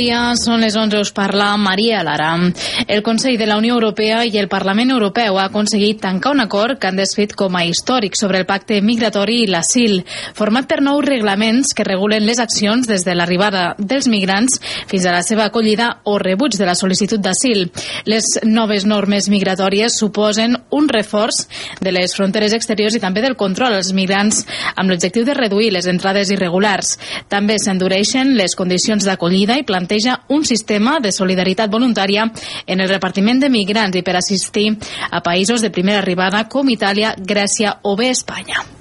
Dia, són les 11, us parla Maria Lara. El Consell de la Unió Europea i el Parlament Europeu ha aconseguit tancar un acord que han descrit com a històric sobre el pacte migratori i l'asil, format per nous reglaments que regulen les accions des de l'arribada dels migrants fins a la seva acollida o rebuig de la sol·licitud d'asil. Les noves normes migratòries suposen un reforç de les fronteres exteriors i també del control als migrants amb l'objectiu de reduir les entrades irregulars. També s'endureixen les condicions d'acollida i planteja un sistema de solidaritat voluntària en el repartiment de migrants i per assistir a països de primera arribada com Itàlia, Grècia o bé Espanya.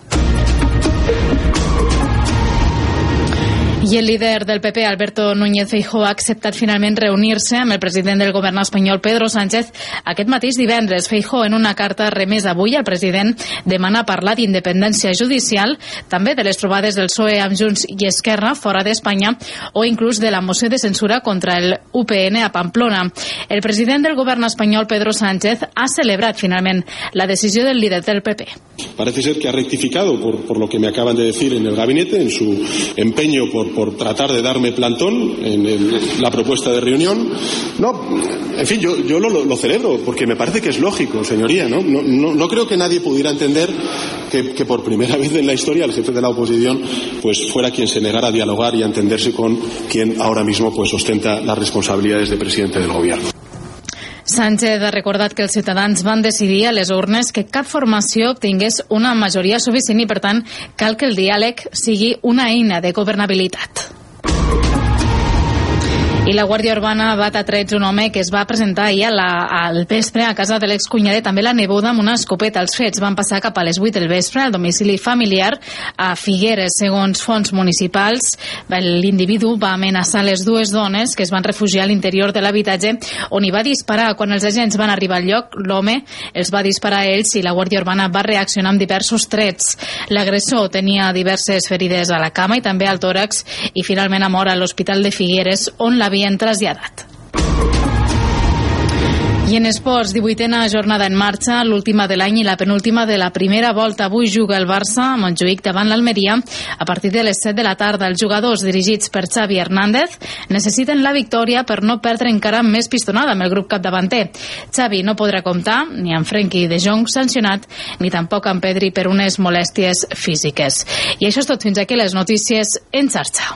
I el líder del PP, Alberto Núñez Feijóo, ha acceptat finalment reunir-se amb el president del govern espanyol, Pedro Sánchez, aquest mateix divendres. Feijóo, en una carta remesa avui al president, demana parlar d'independència judicial, també de les trobades del PSOE amb Junts i Esquerra fora d'Espanya o inclús de la moció de censura contra el UPN a Pamplona. El president del govern espanyol, Pedro Sánchez, ha celebrat finalment la decisió del líder del PP. Parece ser que ha rectificado por, por lo que me acaban de decir en el gabinete, en su empeño por por tratar de darme plantón en la propuesta de reunión. No, en fin, yo, lo, celebro porque me parece que es lógico, señoría. ¿no? Creo que nadie pudiera entender que, que, por primera vez en la historia el jefe de la oposición pues fuera quien se negara a dialogar y a entenderse con quien ahora mismo pues ostenta las responsabilidades de presidente del gobierno. Sánchez ha recordat que els ciutadans van decidir a les urnes que cap formació obtingués una majoria suficient i, per tant, cal que el diàleg sigui una eina de governabilitat. I la Guàrdia Urbana va a trets un home que es va presentar ahir a la, al vespre a casa de l'excunyadet, també la neboda, amb una escopeta. Els fets van passar cap a les 8 del vespre al domicili familiar a Figueres. Segons fons municipals, l'individu va amenaçar les dues dones que es van refugiar a l'interior de l'habitatge on hi va disparar. Quan els agents van arribar al lloc, l'home els va disparar a ells i la Guàrdia Urbana va reaccionar amb diversos trets. L'agressor tenia diverses ferides a la cama i també al tòrax i finalment ha mort a l'Hospital de Figueres on l'havia havien traslladat. I en esports, 18a jornada en marxa, l'última de l'any i la penúltima de la primera volta. Avui juga el Barça a Montjuïc davant l'Almeria a partir de les 7 de la tarda. Els jugadors dirigits per Xavi Hernández necessiten la victòria per no perdre encara més pistonada amb el grup capdavanter. Xavi no podrà comptar ni amb Frenkie de Jong sancionat ni tampoc amb Pedri per unes molèsties físiques. I això és tot fins aquí les notícies en xarxa.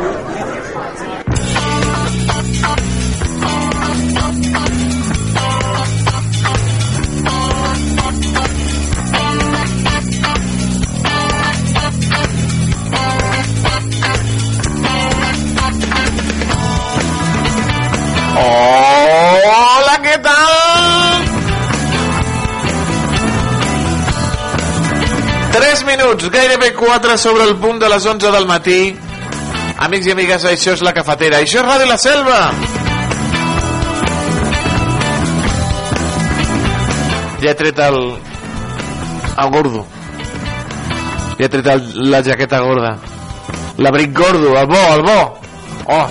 Minuts, gairebé 4 sobre el punt de les 11 del matí. Amics i amigues, això és La Cafetera. Això és Ràdio La Selva. Ja he tret el... el gordo. Ja he tret el, la jaqueta gorda. L'abric gordo, el bo, el bo. Oh,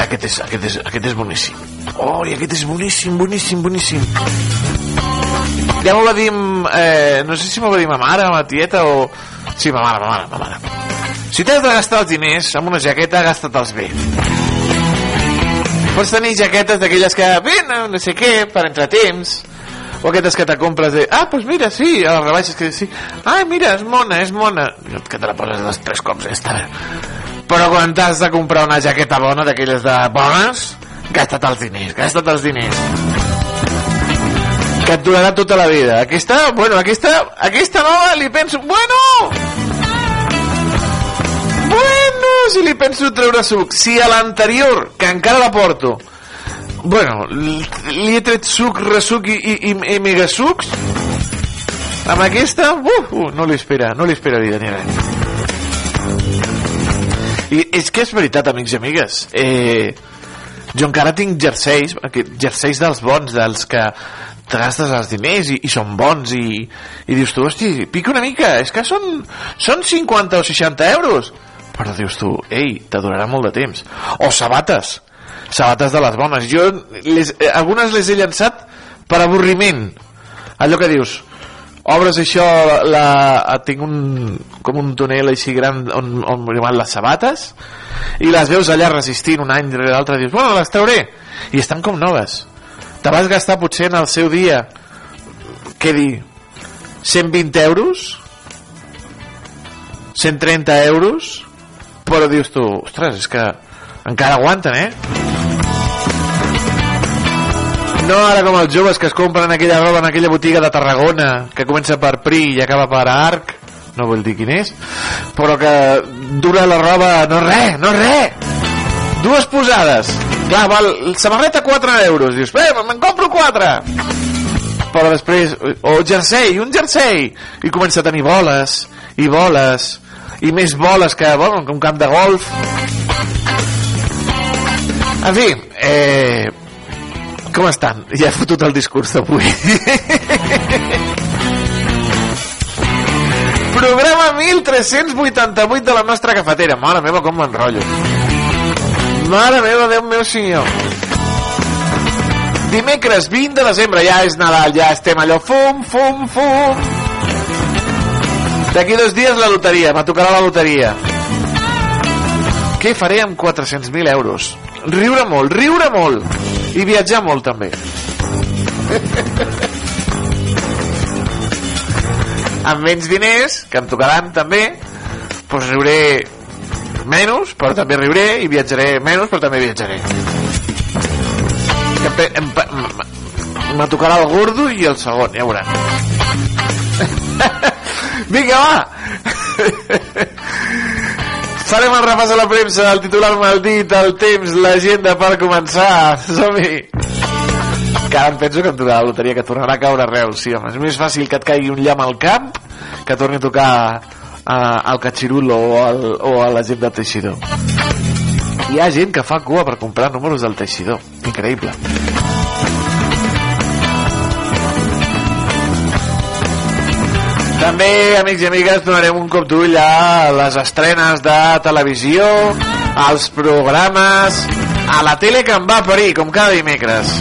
aquest és, aquest és, aquest és boníssim. Oh, i aquest és boníssim, boníssim, boníssim. Ja m'ho va dir, eh, no sé si m'ho va dir ma mare, ma tieta o... Sí, ma mare, ma mare, ma mare. Si t'has de gastar els diners amb una jaqueta, gasta't-els bé. Pots tenir jaquetes d'aquelles que, bé, no, no sé què, per entretemps, o aquestes que te compres de, ah, doncs mira, sí, a les rebaixes que sí, ah, mira, és mona, és mona, que te la poses dos, tres cops, ja està bé però quan t'has de comprar una jaqueta bona d'aquelles de bones gasta't els diners, gasta't els diners que et durarà tota la vida. Aquesta, bueno, aquesta, aquesta nova li penso, bueno! Bueno, si li penso treure suc. Si a l'anterior, que encara la porto bueno, li he tret suc, resuc i, i, i, i megasucs amb aquesta, uh, uh, no li espera no li espera vida ni res. I és que és veritat, amics i amigues. Eh, jo encara tinc jerseis jerseis dels bons dels que te gastes els diners i, i són bons i, i dius tu, hosti, pica una mica és que són, són 50 o 60 euros. Però dius tu, ei, te durarà molt de temps. O sabates sabates de les bones. Jo les, algunes les he llançat per avorriment. Allò que dius obres això la, tinc un, com un tonel així gran on, on van les sabates i les veus allà resistint un any rere l'altre dius, bueno, les trauré. I estan com noves te vas gastar potser en el seu dia què dir 120 euros? 130 euros? Però dius tu, ostres, és que encara aguanten, eh? No ara com els joves que es compren aquella roba en aquella botiga de Tarragona que comença per Pri i acaba per Arc no vull dir quin és però que dura la roba no res, no res dues posades. Clar, val, samarreta 4 euros. Dius, bé, me'n compro 4 però després o jersei, un jersei. I comença a tenir boles i boles i més boles que bueno, que un camp de golf. En fi eh, com estan? ja he fotut el discurs d'avui. Programa 1388 de la nostra cafetera. Mare meva com m'enrotllo mare meva Déu meu senyor. Dimecres 20 de desembre ja és Nadal ja estem allò fum fum fum. D'aquí dos dies la loteria me tocarà la loteria. Què faré amb 400.000 euros? Riure molt, riure molt. I viatjar molt també. Amb menys diners que em tocaran també doncs riuré menys però també riuré i viatjaré menys però també viatjaré. Pe- em, me tocarà el gordo i el segon ja veuran vinga va! Farem el repàs a la premsa el titular maldit, el temps l'agenda per començar. Som-hi. Que ara em penso que em tocarà la loteria que tornarà a caure arreu sí, home, és més fàcil que et caigui un llamp al camp que torni a tocar a, al Catxirulo o, al, o a la gent del Teixidor. Hi ha gent que fa cua per comprar números del Teixidor. Increïble. També, amics i amigues, donarem un cop d'ull a les estrenes de televisió, als programes, a la tele que em va parir, com cada dimecres.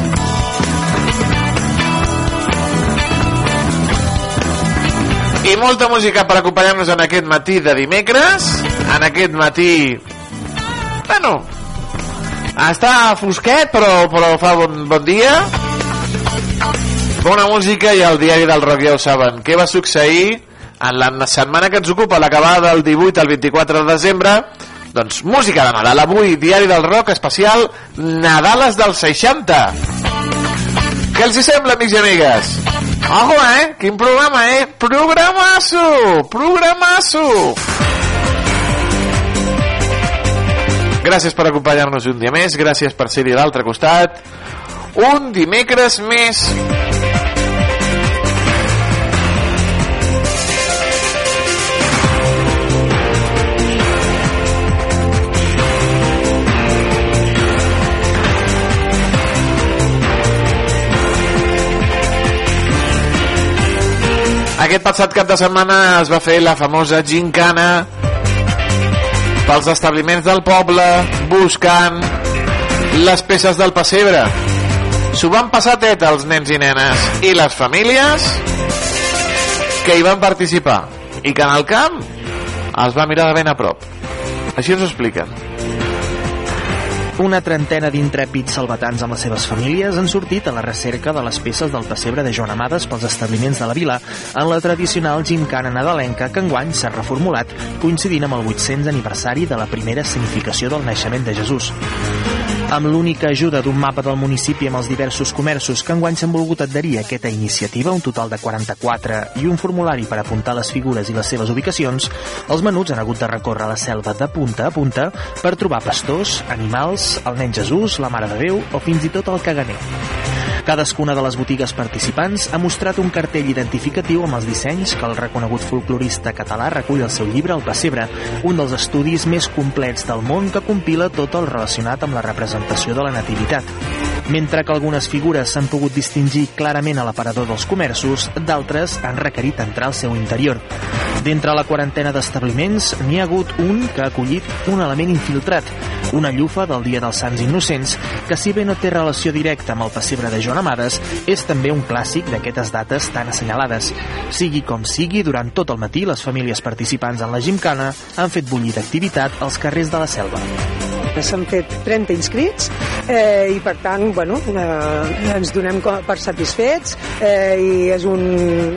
I molta música per acompanyar-nos en aquest matí de dimecres, en aquest matí... Bueno, està fosquet, però, però fa bon, bon dia. Bona música i el diari del rock ja ho saben. Què va succeir en la setmana que ens ocupa, l'acabada del 18 al 24 de desembre? Doncs música de Nadal. Avui, diari del rock especial Nadales del 60. Què els hi sembla, amics i amigues? Ojo, eh? Quin programa, eh? Programasso! Programasso! Gràcies per acompanyar-nos un dia més, gràcies per ser-hi a l'altre costat. Un dimecres més. Aquest passat cap de setmana es va fer la famosa gincana pels establiments del poble buscant les peces del pessebre. S'ho van passar tet els nens i nenes i les famílies que hi van participar i que en el camp els va mirar de ben a prop. Així ens ho expliquen. Una trentena d'intrèpids salvatans amb les seves famílies han sortit a la recerca de les peces del pessebre de Joan Amades pels establiments de la vila en la tradicional gimcana nadalenca que enguany s'ha reformulat coincidint amb el 800 aniversari de la primera significació del naixement de Jesús. Amb l'única ajuda d'un mapa del municipi amb els diversos comerços que enguany s'han volgut adherir a aquesta iniciativa, un total de 44, i un formulari per apuntar les figures i les seves ubicacions, els menuts han hagut de recórrer la selva de punta a punta per trobar pastors, animals, el nen Jesús, la Mare de Déu o fins i tot el caganer. Cadascuna de les botigues participants ha mostrat un cartell identificatiu amb els dissenys que el reconegut folclorista català recull al seu llibre El Pessebre, un dels estudis més complets del món que compila tot el relacionat amb la representació de la nativitat. Mentre que algunes figures s'han pogut distingir clarament a l'aparador dels comerços, d'altres han requerit entrar al seu interior. D'entre la quarantena d'establiments, n'hi ha hagut un que ha acollit un element infiltrat, una llufa del Dia dels Sants Innocents, que si bé no té relació directa amb el pessebre de Joan Amades, és també un clàssic d'aquestes dates tan assenyalades. Sigui com sigui, durant tot el matí les famílies participants en la gimcana han fet bullir d'activitat als carrers de la selva. S'han fet 30 inscrits eh, i per tant bueno, eh, ens donem per satisfets eh, i és un,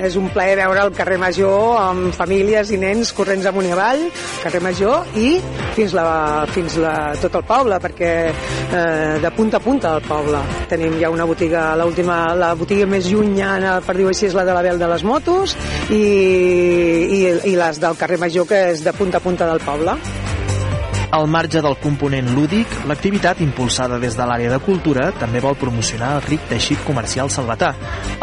és un plaer veure el carrer Major amb famílies i nens corrents amunt i avall, carrer Major i fins, la, fins la, tot el poble perquè eh, de punta a punta del poble tenim ja una botiga, la, última, la botiga més llunyana per dir-ho així és la de la Bel de les Motos i, i, i les del carrer Major que és de punta a punta del poble. Al marge del component lúdic, l'activitat impulsada des de l'àrea de cultura també vol promocionar el ric teixit comercial salvatà,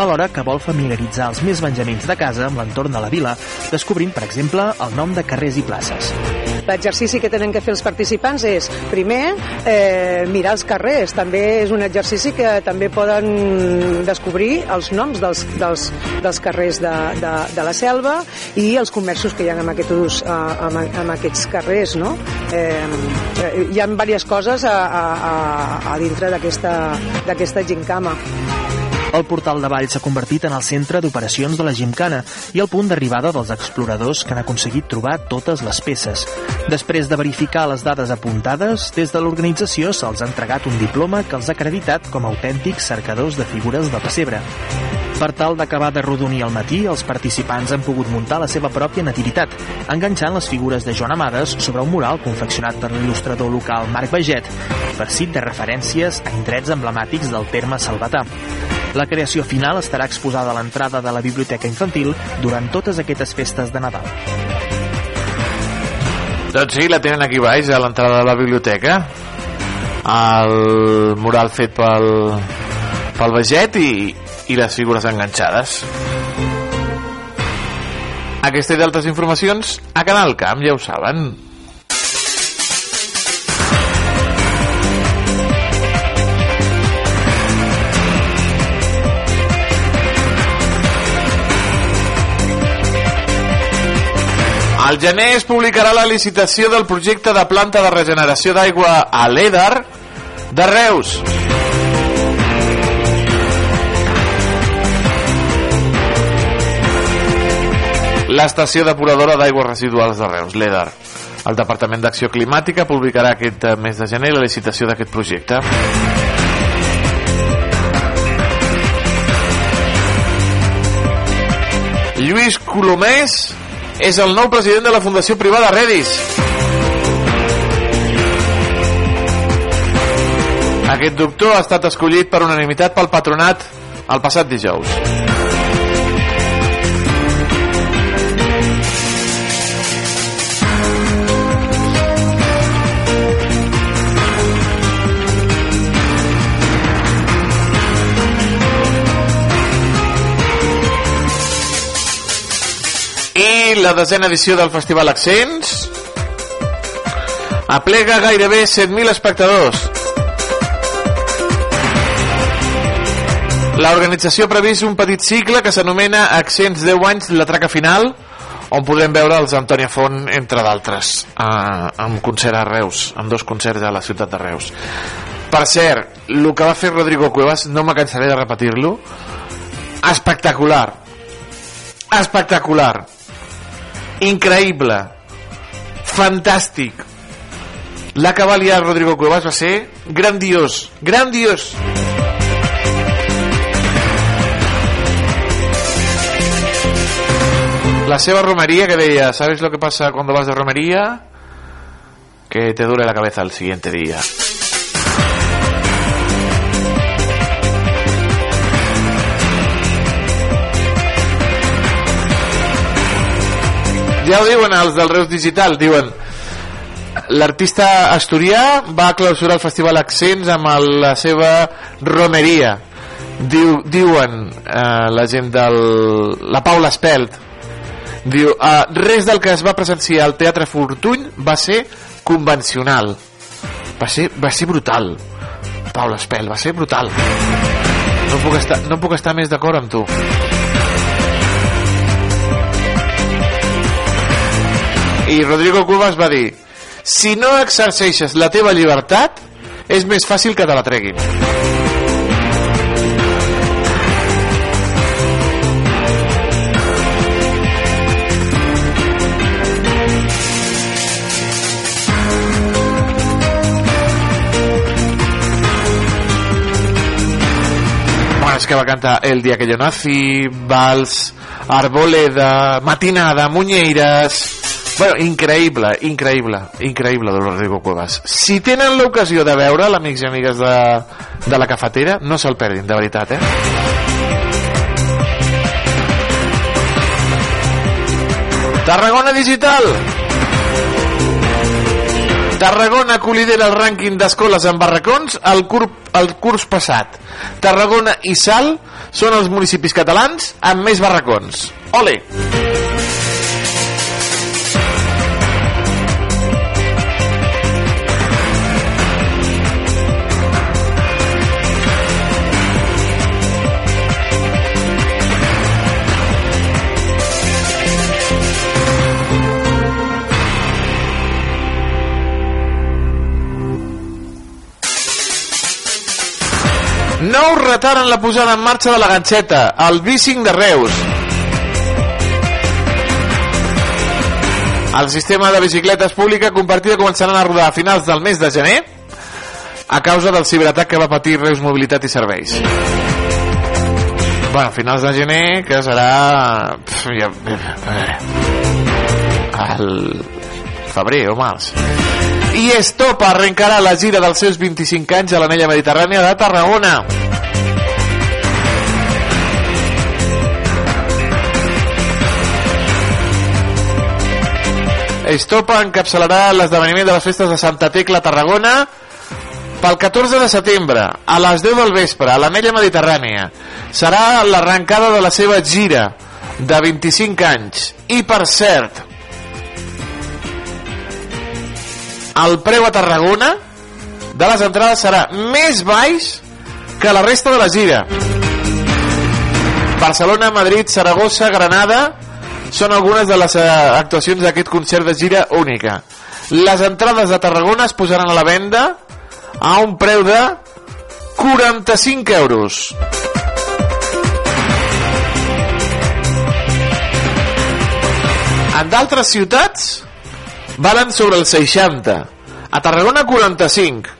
alhora que vol familiaritzar els més benjamins de casa amb l'entorn de la vila, descobrint, per exemple, el nom de carrers i places. L'exercici que tenen que fer els participants és, primer, eh, mirar els carrers. També és un exercici que també poden descobrir els noms dels, dels, dels carrers de, de, de la selva i els comerços que hi ha en aquests, en, en aquests carrers, no? Eh, hi ha diverses coses a, a, a, a dintre d'aquesta gincama. El portal de Vall s'ha convertit en el centre d'operacions de la gimcana i el punt d'arribada dels exploradors que han aconseguit trobar totes les peces. Després de verificar les dades apuntades, des de l'organització se'ls ha entregat un diploma que els ha acreditat com a autèntics cercadors de figures de pessebre. Per tal d'acabar de rodonir al matí, els participants han pogut muntar la seva pròpia nativitat, enganxant les figures de Joan Amades sobre un mural confeccionat per l'il·lustrador local Marc Baget, farcit de referències a indrets emblemàtics del terme salvatà. La creació final estarà exposada a l'entrada de la biblioteca infantil durant totes aquestes festes de Nadal. Doncs sí, la tenen aquí baix, a l'entrada de la biblioteca. El mural fet pel, pel Veget i, i les figures enganxades. Aquesta i d'altres informacions a Canal Camp, ja ho saben. Al gener es publicarà la licitació del projecte de planta de regeneració d'aigua a l'EDAR de Reus. L'estació depuradora d'aigües residuals de Reus, l'EDAR. El Departament d'Acció Climàtica publicarà aquest mes de gener la licitació d'aquest projecte. Lluís Colomés és el nou president de la Fundació Privada Redis. Aquest doctor ha estat escollit per unanimitat pel patronat el passat dijous. La desena edició del Festival Accents aplega gairebé 7.000 espectadors. L'organització ha previst un petit cicle que s'anomena Accents 10 anys la traca final, on podrem veure els Antònia Font, entre d'altres, amb concert a Reus, amb dos concerts a la ciutat de Reus. Per cert, el que va fer Rodrigo Cuevas, no me cansaré de repetir-lo, espectacular. Espectacular increïble fantàstic la que va Rodrigo Cuevas va ser grandiós la seva romería que deia ¿sabes lo que pasa cuando vas de romería? que te duele la cabeza el siguiente día ja ho diuen els del Reus Digital, diuen l'artista asturià va clausurar el Festival Accents amb la seva romeria. Diu, diuen eh, la gent del... la Paula Espelt. Diu, eh, res del que es va presenciar al Teatre Fortuny va ser convencional. Va ser, va ser brutal. Paula Espelt, va ser brutal. No puc estar, no puc estar més d'acord amb tu i Rodrigo Cuevas va dir si no exerceixes la teva llibertat és més fàcil que te la treguin. Que va cantar El dia que yo nací, Vals, Arboleda, Matinada, Muñeiras... Bueno, increïble, increïble, increïble de Rodrigo Cuevas. Si tenen l'ocasió de veure, amics i amigues de, de la cafetera, no se'l perdin, de veritat, eh? Tarragona Digital Tarragona colidera el rànquing d'escoles en barracons el, cur, el curs passat. Tarragona i Sal són els municipis catalans amb més barracons. Ole! Nou retard en la posada en marxa de la ganxeta, el bicing de Reus. El sistema de bicicletes pública compartida començaran a rodar a finals del mes de gener a causa del ciberatac que va patir Reus Mobilitat i Serveis. Bueno, finals de gener, que serà... Pff, ja, el febrer o març. I Estopa arrencarà la gira dels seus 25 anys a l'anella mediterrània de Tarragona. Estopa encapçalarà l'esdeveniment de les festes de Santa Tecla a Tarragona pel 14 de setembre a les 10 del vespre a l'anella mediterrània. Serà l'arrencada de la seva gira de 25 anys. I per cert, el preu a Tarragona de les entrades serà més baix que la resta de la gira. Barcelona, Madrid, Saragossa, Granada són algunes de les eh, actuacions d'aquest concert de gira única. Les entrades de Tarragona es posaran a la venda a un preu de 45 euros. En d'altres ciutats valen sobre els 60 a Tarragona 45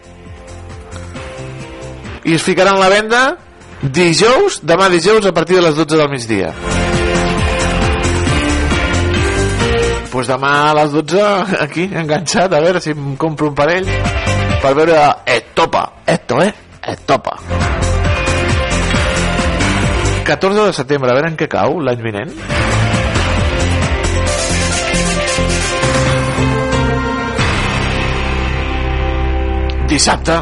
i es ficaran a la venda dijous, demà dijous a partir de les 12 del migdia. Pues demà a les 12 aquí enganxat a veure si em compro un parell per veure Etopa. Eto, eh? Etopa. 14 de setembre, a veure en què cau l'any vinent dissabte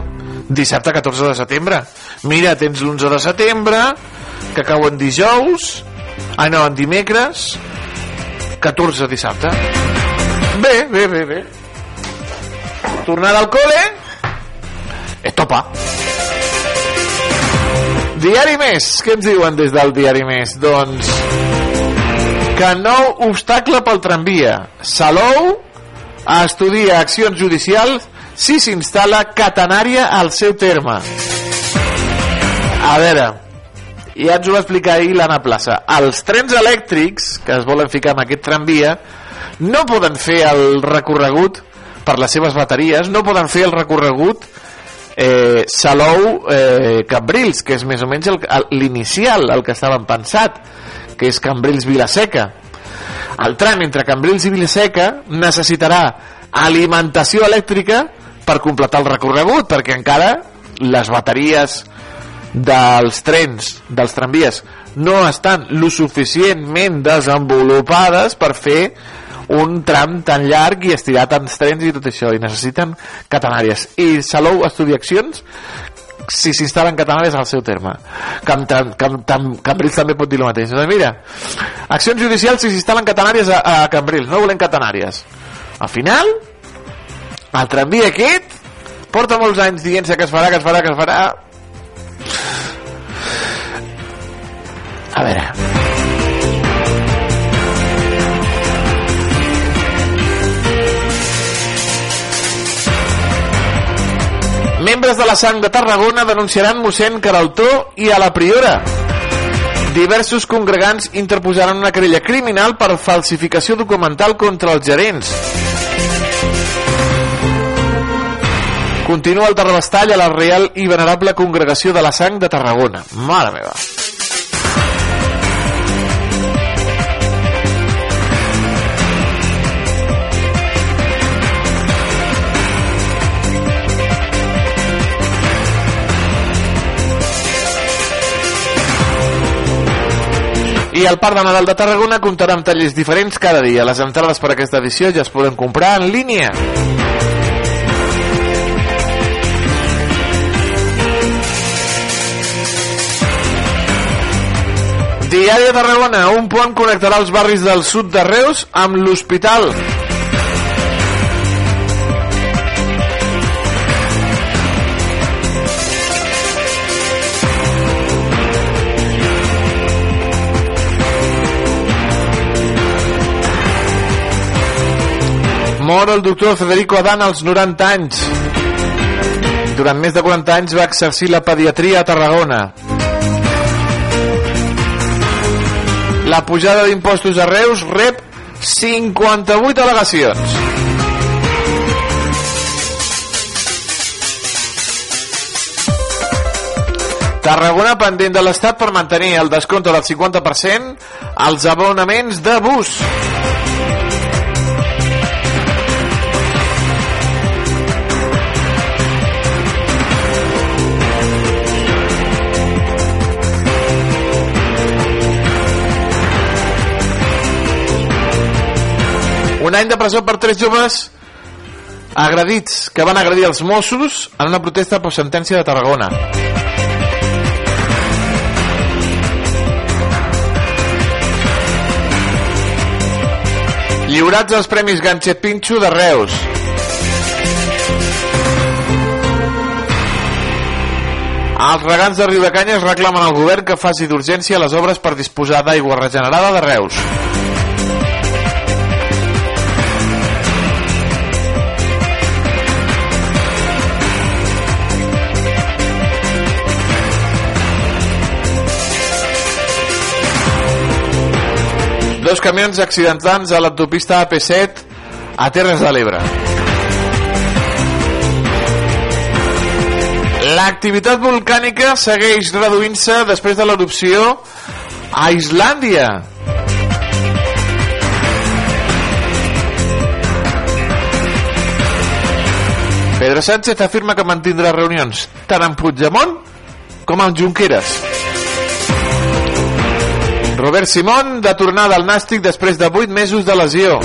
dissabte 14 de setembre. Mira, tens l'11 de setembre que cau en dijous. Ah no, en dimecres 14 dissabte. Bé, bé, bé, bé. Tornada al col·le. Estopa diari més què ens diuen des del diari més? Doncs que nou obstacle pel tramvia. Salou estudia accions judicials si s'instal·la catenària al seu terme. A veure, ja ens ho va explicar ahir l'Anna Plaça. Els trens elèctrics que es volen ficar en aquest tramvia no poden fer el recorregut per les seves bateries, no poden fer el recorregut eh, Salou eh, que és més o menys l'inicial, el que estaven pensat, que és Cambrils Vilaseca. El tram entre Cambrils i Vilaseca necessitarà alimentació elèctrica per completar el recorregut, perquè encara les bateries dels trens, dels tramvies, no estan lo suficientment desenvolupades per fer un tram tan llarg i estirar tants trens i tot això, i necessiten catenàries. I Salou estudia accions si s'instal·len catenàries al seu terme. Cam, Cam, Cam, Cam, Cambrils també pot dir el mateix. Doncs mira, accions judicials si s'instal·len catenàries a, a Cambrils, no volem catenàries. Al final, el tramvia aquest porta molts anys dient-se que es farà, que es farà, que es farà... A veure... Membres de la sang de Tarragona denunciaran mossèn Caraltó i a la Priora. Diversos congregants interposaran una querella criminal per falsificació documental contra els gerents. Continua el terrabastall a la Real i Venerable Congregació de la Sang de Tarragona. Mare meva. I el Parc de Nadal de Tarragona comptarà amb tallers diferents cada dia. Les entrades per aquesta edició ja es poden comprar en línia. Diari de Tarragona, un pont connectarà els barris del sud de Reus amb l'hospital. Mor el doctor Federico Adán als 90 anys. Durant més de 40 anys va exercir la pediatria a Tarragona. La pujada d'impostos a Reus rep 58 al·legacions. Tarragona pendent de l'Estat per mantenir el descompte del 50% als abonaments de bus. Un any de presó per tres joves agredits que van agredir els Mossos en una protesta per sentència de Tarragona. Lliurats els Premis Ganxet Pinxo de Reus. Els regants de Riudecanyes reclamen al govern que faci d'urgència les obres per disposar d'aigua regenerada de Reus. Dos camions accidentats a l'autopista AP7 a Terres de l'Ebre. L'activitat volcànica segueix reduint-se després de l'erupció a Islàndia. Pedro Sánchez afirma que mantindrà reunions tant amb Puigdemont com amb Junqueras. Robert Simón de tornada al Nàstic després de 8 mesos de lesió.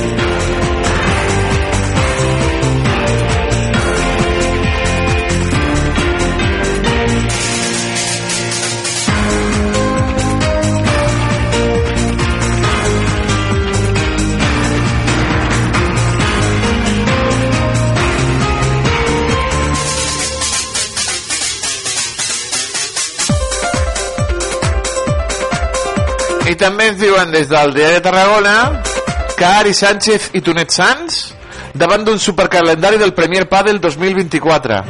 I també ens diuen des del diari de Tarragona que Ari Sánchez i Tonet Sanz davant d'un supercalendari del Premier Padel 2024.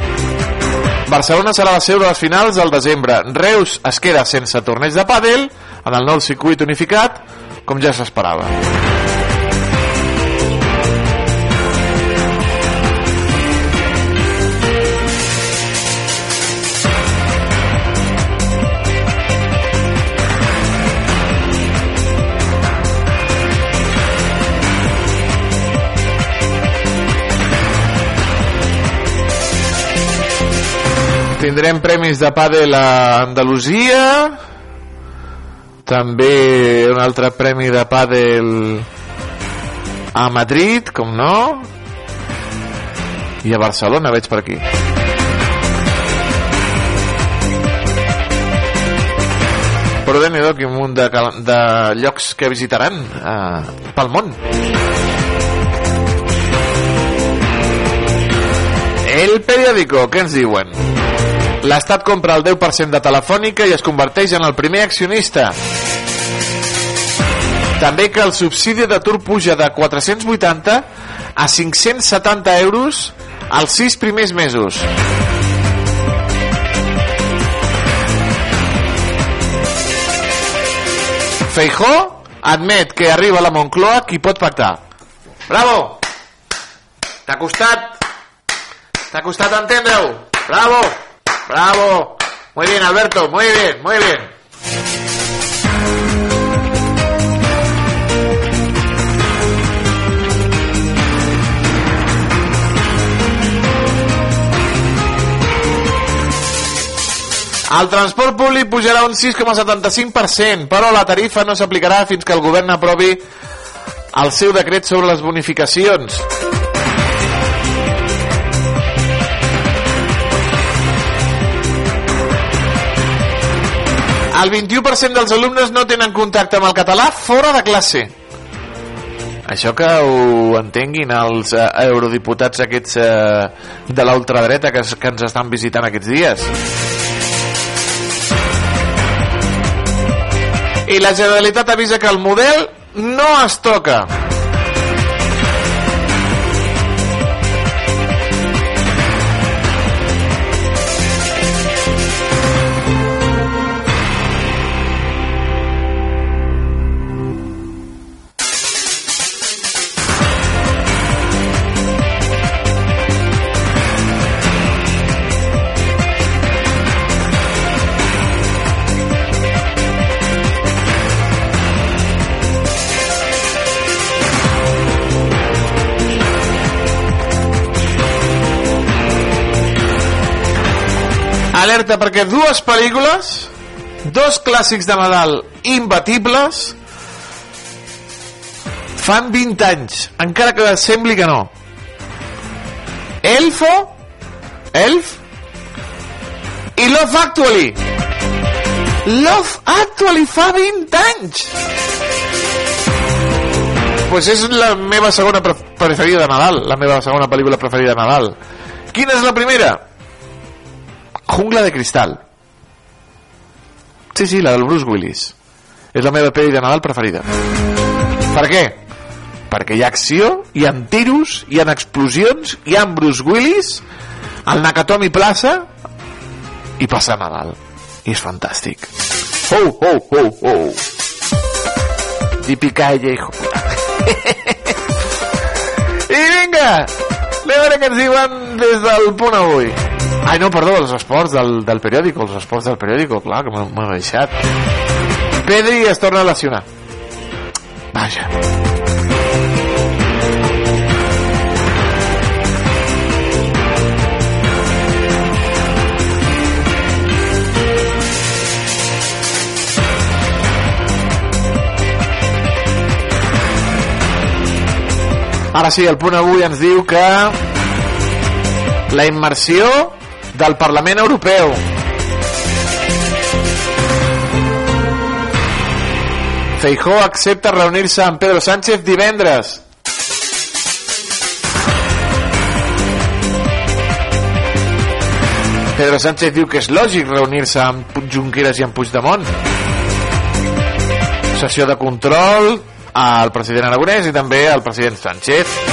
Barcelona serà la seu de les finals al desembre. Reus es queda sense torneig de pàdel en el nou circuit unificat, com ja s'esperava. tindrem premis de pàdel a Andalusia. També un altre premi de pàdel a Madrid, com no. I a Barcelona veig per aquí. Però de nhi quin munt de, de llocs que visitaran eh, pel món. El periòdico, ¿qué ens diuen? L'Estat compra el 10% de Telefònica i es converteix en el primer accionista. També que el subsidi d'atur puja de 480 a 570 euros als sis primers mesos. Feijó admet que arriba a la Moncloa qui pot pactar. Bravo! T'ha costat? T'ha costat entendre-ho? Bravo! Bravo! Muy bien, Alberto, muy bien, muy bien. El transport públic pujarà un 6,75%, però la tarifa no s'aplicarà fins que el govern aprovi el seu decret sobre les bonificacions. El 21% dels alumnes no tenen contacte amb el català fora de classe. Això que ho entenguin els eh, eurodiputats aquests eh, de la ultradreta que, que ens estan visitant aquests dies. I la Generalitat avisa que el model no es toca. Alerta perquè dues pel·lícules, dos clàssics de Nadal imbatibles, fan 20 anys, encara que sembli que no. Elfo, Elf, i Love Actually. Love Actually fa 20 anys! Pues és la meva segona pre- preferida de Nadal, la meva segona pel·lícula preferida de Nadal. Quina és la primera? Jungla de cristal. Sí, sí, la del Bruce Willis. És la meva pel·li de Nadal preferida. Per què? Perquè hi ha acció, hi ha tiros, hi ha explosions, hi ha Bruce Willis, al Nakatomi Plaza, i passa Nadal. I és fantàstic. Oh, oh, oh, oh. Yippee-ki-yay, hijo puta. I vinga, a veure què ens diuen des del punt avui. Ai, no, perdó, els esports del, del periòdico, els esports del periòdico, clar, que m'ho he deixat. Pedri es torna a lesionar. Vaja. Ara sí, el punt avui ens diu que la immersió del Parlament Europeu. Feijó accepta reunir-se amb Pedro Sánchez divendres. Pedro Sánchez diu que és lògic reunir-se amb Junqueras i amb Puigdemont. Sessió de control al president Aragonès i també al president Sánchez.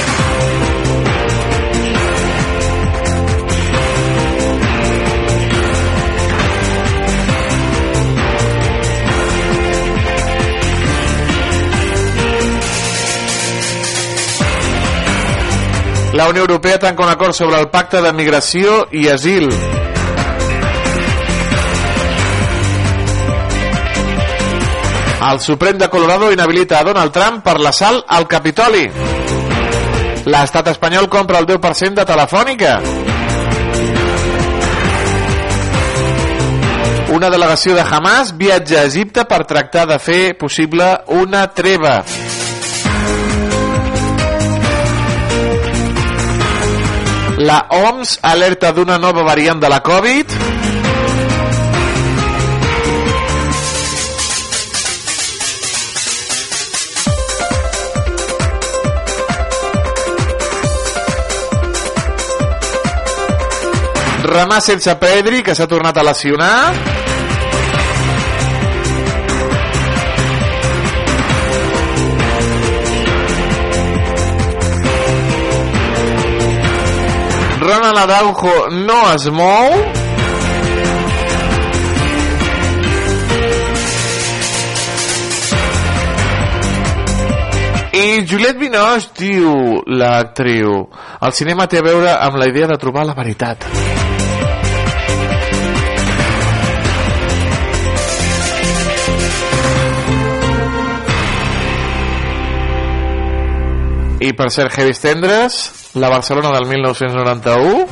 La Unió Europea tanca un acord sobre el pacte de migració i asil. El Suprem de Colorado inhabilita a Donald Trump per l'assalt al Capitoli. L'estat espanyol compra el 10% de Telefònica. Una delegació de Hamas viatja a Egipte per tractar de fer possible una treva. La OMS alerta d'una nova variant de la Covid. Ramà sense Pedri, que s'ha tornat a lesionar. Araujo no es mou. I Juliette Binoche diu l'actriu el cinema té a veure amb la idea de trobar la veritat. I per ser heavy tendres, la Barcelona del 1991,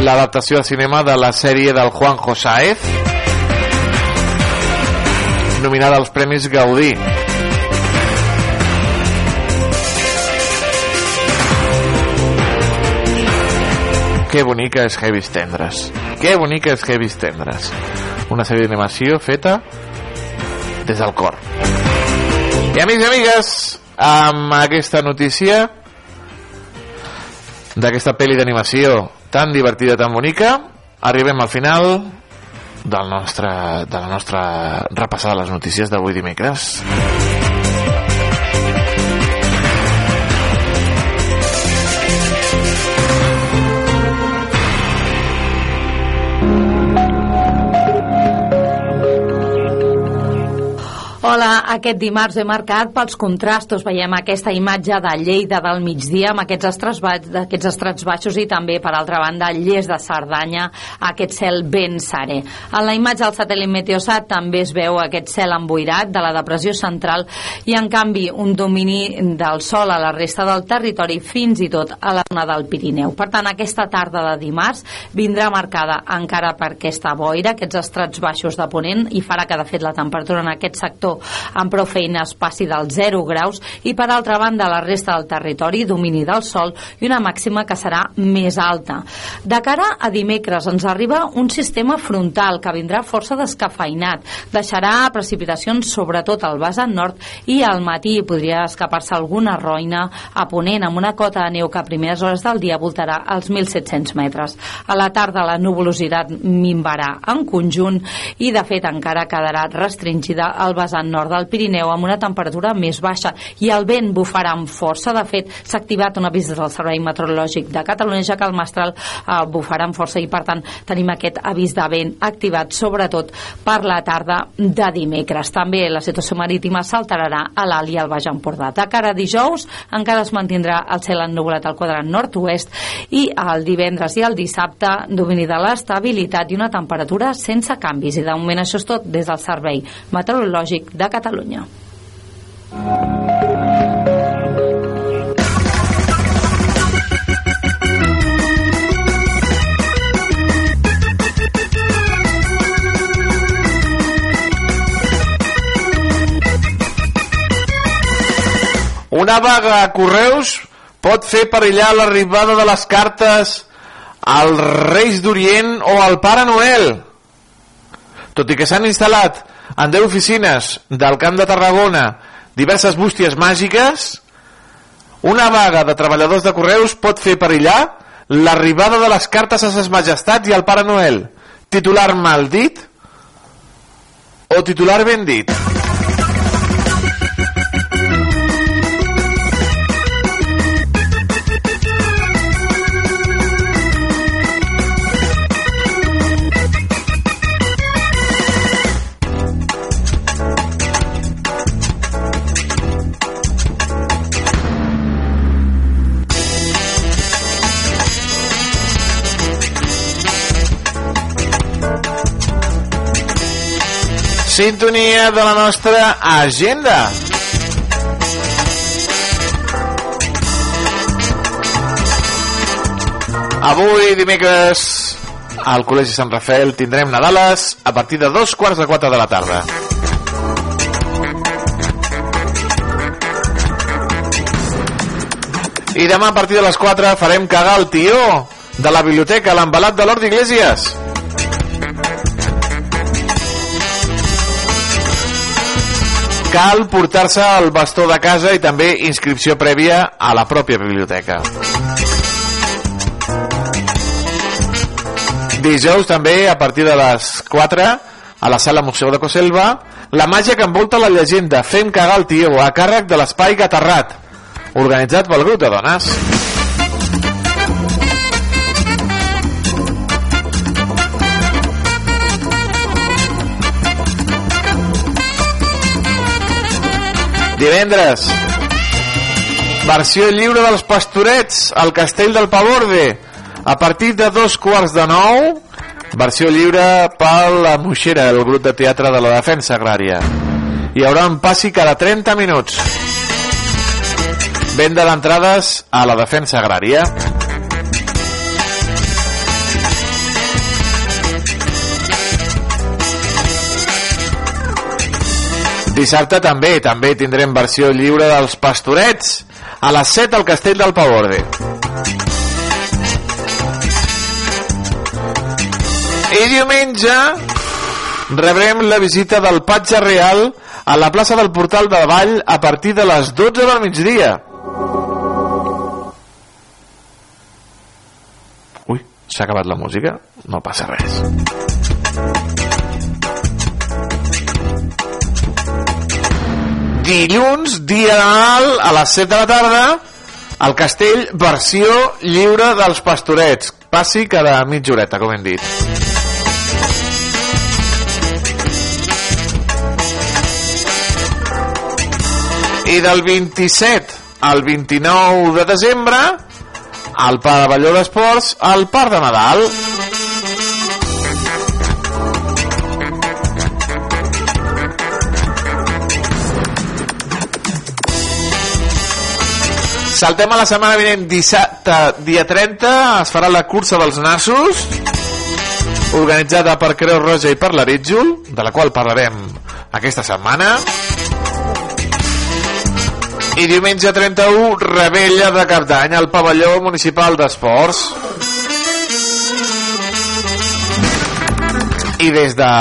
l'adaptació al cinema de la sèrie del Juanjo Saez, nominada als Premis Gaudí. Que bonica és Heavy Tendres. Que bonica és Heavy Tendres. Una sèrie d'animació feta des del cor. I amics i amigues, amb aquesta notícia d'aquesta pel·li d'animació tan divertida, tan bonica, arribem al final del nostre, de la nostra repassada de les notícies d'avui dimecres. Hola, aquest dimarts he marcat pels contrastos. Veiem aquesta imatge de Lleida del migdia amb aquests estrats, aquests estrats baixos i també, per altra banda, Lles de Cerdanya, aquest cel ben serè. En la imatge del satèl·lit Meteosat també es veu aquest cel emboirat de la depressió central i, en canvi, un domini del sol a la resta del territori fins i tot a la zona del Pirineu. Per tant, aquesta tarda de dimarts vindrà marcada encara per aquesta boira, aquests estrats baixos de Ponent i farà que, de fet, la temperatura en aquest sector amb prou feines passi dels 0 graus i per altra banda la resta del territori domini del sol i una màxima que serà més alta. De cara a dimecres ens arriba un sistema frontal que vindrà força descafeinat. Deixarà precipitacions sobretot al vessant nord i al matí podria escapar-se alguna roina a ponent amb una cota de neu que a primeres hores del dia voltarà als 1.700 metres. A la tarda la nuvolositat minvarà en conjunt i de fet encara quedarà restringida al vessant nord del Pirineu amb una temperatura més baixa i el vent bufarà amb força. De fet, s'ha activat un avís del Servei Meteorològic de Catalunya ja que el mestral eh, bufarà amb força i per tant tenim aquest avís de vent activat sobretot per la tarda de dimecres. També la situació marítima s'alterarà a l'Alt i al Baix Empordà. De cara a dijous encara es mantindrà el cel ennubulat al quadrant nord-oest i el divendres i el dissabte domini de l'estabilitat i una temperatura sense canvis. I de moment això és tot des del Servei Meteorològic de Catalunya. Una vaga a Correus pot fer perillar l'arribada de les cartes als Reis d'Orient o al Pare Noel. Tot i que s'han instal·lat en 10 oficines del Camp de Tarragona diverses bústies màgiques, una vaga de treballadors de Correus pot fer perillar l'arribada de les cartes a ses majestats i al Pare Noel. Titular mal dit o titular ben dit? Sintonia de la nostra agenda. Avui, dimecres, al Col·legi Sant Rafael tindrem Nadales a partir de dos quarts de quatre de la tarda. I demà a partir de les 4 farem cagar el tió de la biblioteca, l'embalat de l'Hort d'Iglésies. Cal portar-se el bastó de casa i també inscripció prèvia a la pròpia biblioteca. Dijous també, a partir de les 4, a la sala Museu de Coselva, la màgia que envolta la llegenda Fem cagar el tio, a càrrec de l'espai Gaterrat, organitzat pel grup de dones. Divendres, versió lliure dels pastorets al Castell del Paborde. A partir de dos quarts de nou, versió lliure per la Moixera, el grup de teatre de la defensa agrària. Hi haurà un passi cada 30 minuts. Venda d'entrades a la defensa agrària. Dissabte també, també tindrem versió lliure dels pastorets a les 7 al Castell del Paborde. I diumenge rebrem la visita del Patge Real a la plaça del Portal de Vall a partir de les 12 del migdia. Ui, s'ha acabat la música? No passa res. Dilluns, dia de Nadal, a les 7 de la tarda, al castell, versió lliure dels pastorets. Passi cada mitja horeta, com hem dit. I del 27 al 29 de desembre, al pavelló d'esports, al Parc de Nadal. Saltem a la setmana vinent dissabte, dia 30, es farà la cursa dels nassos, organitzada per Creu Roja i per l'Arítjol, de la qual parlarem aquesta setmana. I diumenge 31, rebella de cap d'any al pavelló municipal d'esports. I des de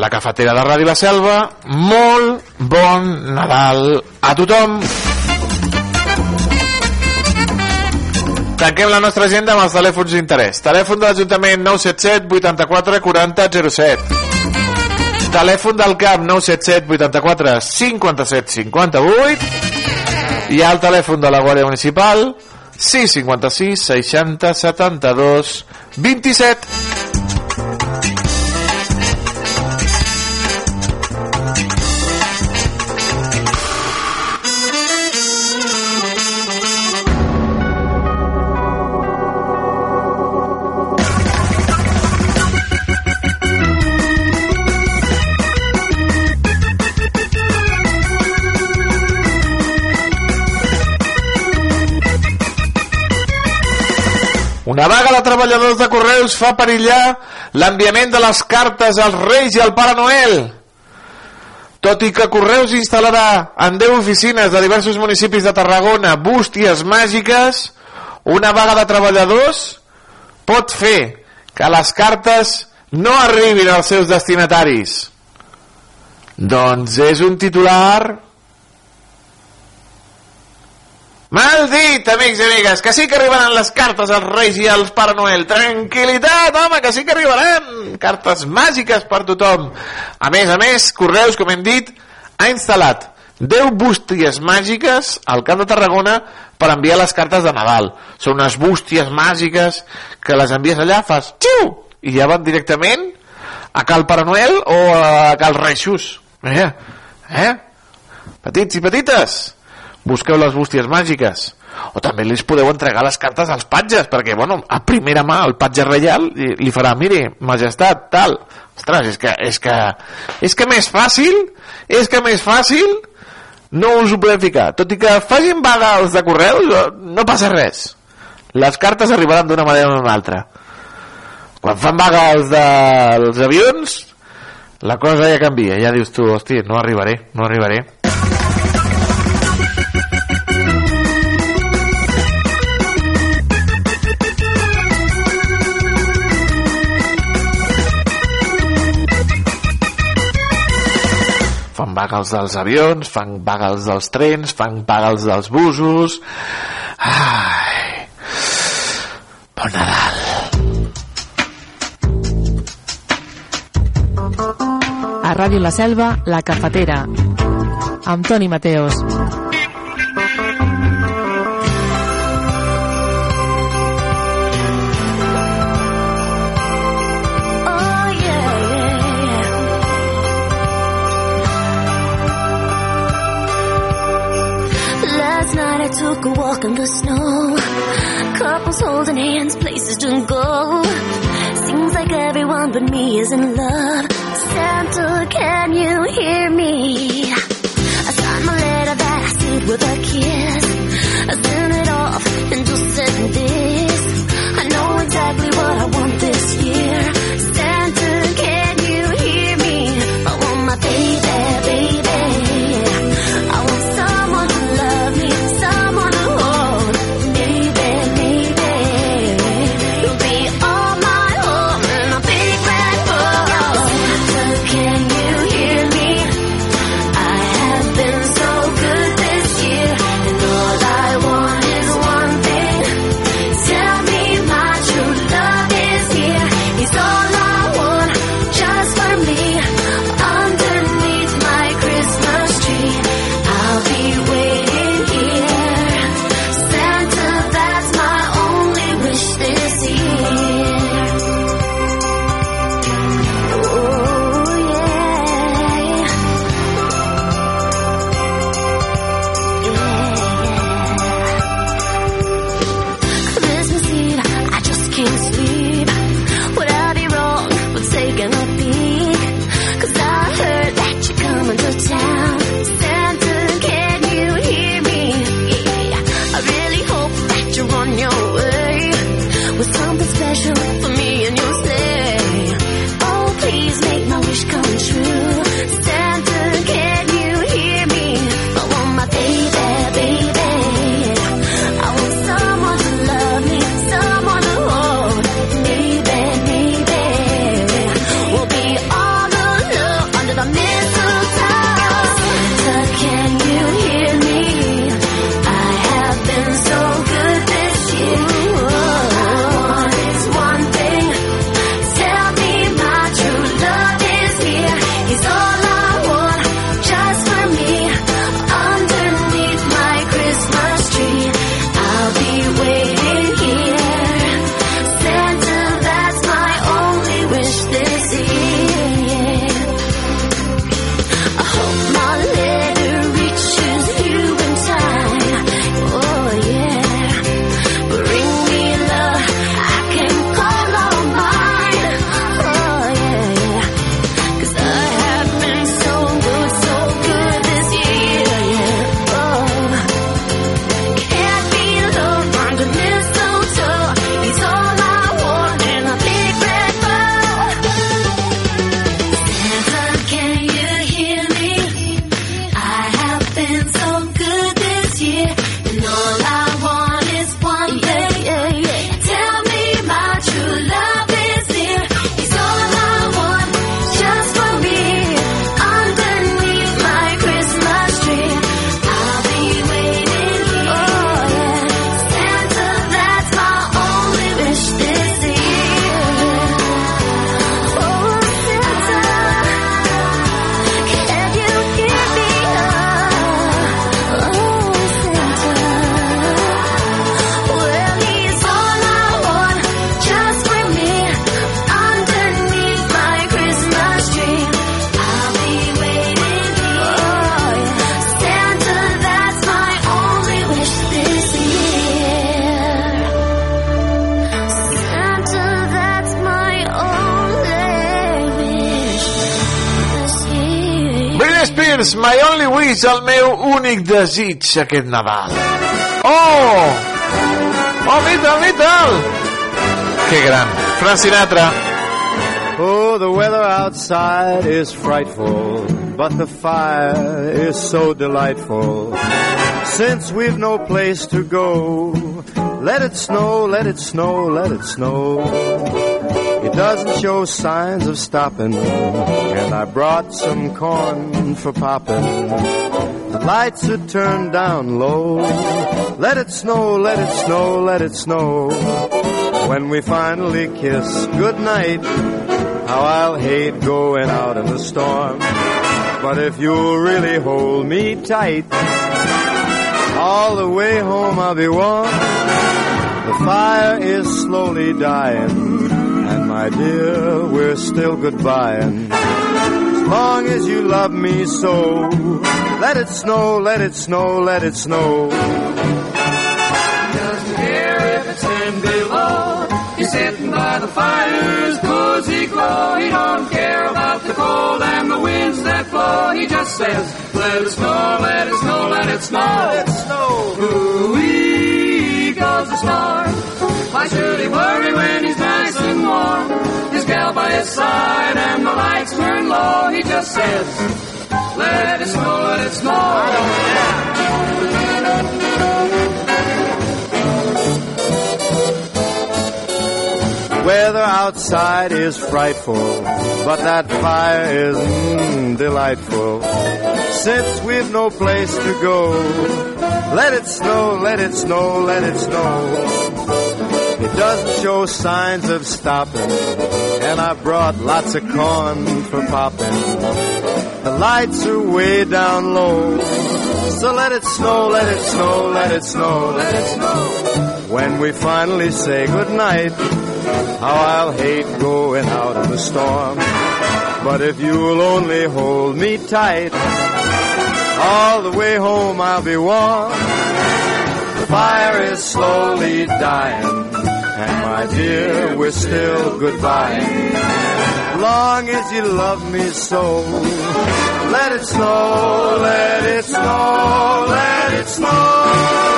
la cafetera de Ràdio La Selva, molt bon Nadal a tothom! Tanquem la nostra agenda amb els telèfons d'interès. Telèfon de l'Ajuntament 977 84 40 07. Telèfon del CAP 977 84 57 58. I el telèfon de la Guàrdia Municipal 656 60 72 27. Treballadors de Correus fa perillar l'enviament de les cartes als Reis i al Pare Noel. Tot i que Correus instal·larà en 10 oficines de diversos municipis de Tarragona bústies màgiques, una vaga de treballadors pot fer que les cartes no arribin als seus destinataris. Doncs és un titular Mal dit, amics i amigues, que sí que arribaran les cartes als Reis i als Pare Noel. Tranquilitat, home, que sí que arribaran. Cartes màgiques per tothom. A més a més, Correus, com hem dit, ha instal·lat 10 bústies màgiques al Camp de Tarragona per enviar les cartes de Nadal. Són unes bústies màgiques que les envies allà, fas xiu, i ja van directament a Cal Pare Noel o a Cal Reixos. Eh? Eh? Petits i petites busqueu les bústies màgiques. O també li podeu entregar les cartes als patges perquè, bueno, a primera mà el patge reial li, farà, mire, majestat, tal. Ostres, és que, és que és que més fàcil és que més fàcil. No us ho podem ficar. Tot i que facin vaga els de correus no passa res. Les cartes arribaran d'una manera o d'una altra. Quan fan vaga els dels avions la cosa ja canvia, ja dius tu, hosti, no arribaré, no arribaré vagals dels avions, fan vagals dels trens, fan vagals dels busos... Ai... Bon Nadal! A Ràdio La Selva, La Cafetera, amb Toni Mateos. took a walk in the snow. Couples holding hands, places to go. Seems like everyone but me is in love. Santa, can you hear me? I signed my letter that I sealed with a kiss. I sent it off and just sent this. I know exactly what I want this year. únic desig aquest Nadal. Oh! Oh, Vital, Vital! Que gran. Frank Sinatra. Oh, the weather outside is frightful, but the fire is so delightful. Since we've no place to go, let it snow, let it snow, let it snow. doesn't show signs of stopping. And I brought some corn for popping. The lights are turned down low. Let it snow, let it snow, let it snow. When we finally kiss goodnight, how I'll hate going out in the storm. But if you'll really hold me tight, all the way home I'll be warm. The fire is slowly dying my dear, we're still goodbying. As long as you love me so, let it snow, let it snow, let it snow. Doesn't care if it's ten below. He's sitting by the fire's cozy glow. He don't care about the cold and the winds that blow. He just says, let it snow, let it snow, let it snow. Let it snow. Ooh-wee goes the star. Why should he worry when he's nice and warm? His gal by his side and the lights turn low. He just says, let it snow, let it snow. Weather outside is frightful, but that fire is mm, delightful. Since we've no place to go, let it snow, let it snow, let it snow. Doesn't show signs of stopping, and I brought lots of corn for popping. The lights are way down low, so let it snow, let it snow, let it snow, let it snow. When we finally say goodnight, how I'll hate going out in the storm. But if you'll only hold me tight, all the way home I'll be warm. The fire is slowly dying, and my dear, we're still goodbye. Long as you love me so, let it snow, let it snow, let it snow.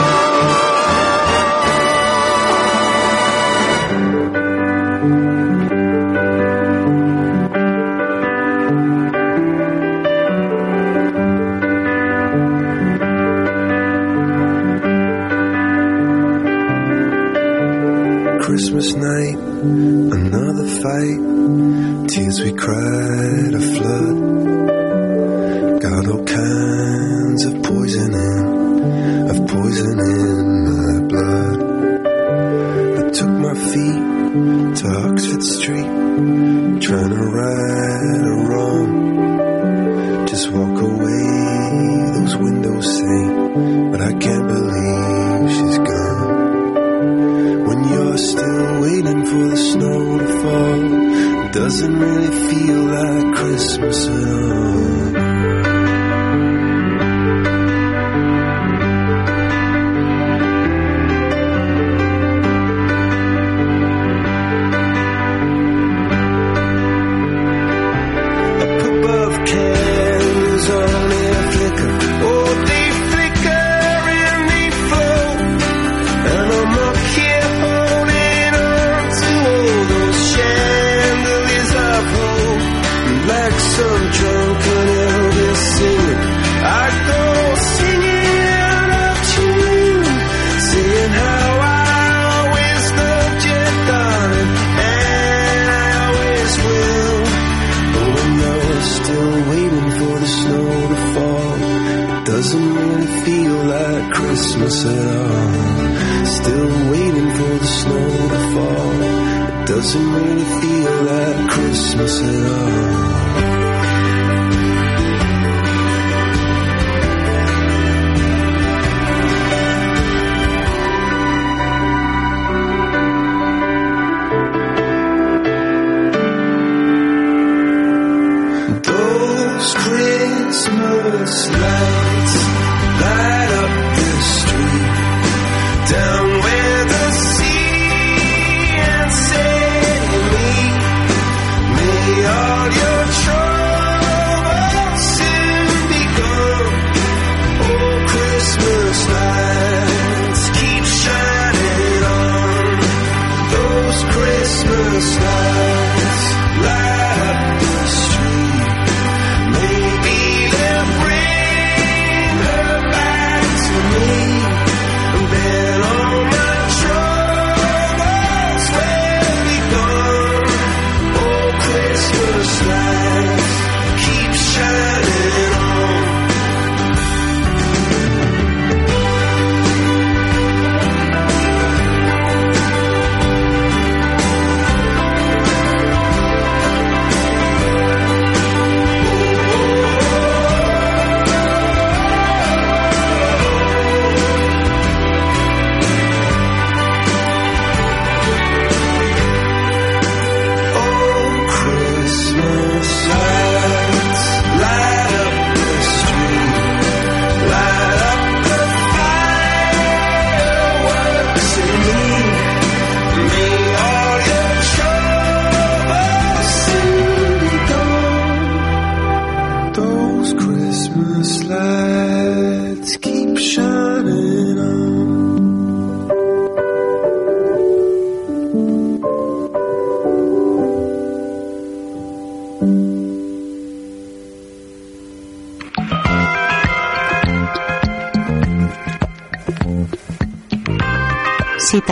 Christmas night, another fight. Tears we cried Christmas doesn't really feel like Christmas at all. Still waiting for the snow to fall, it doesn't really feel like Christmas at all.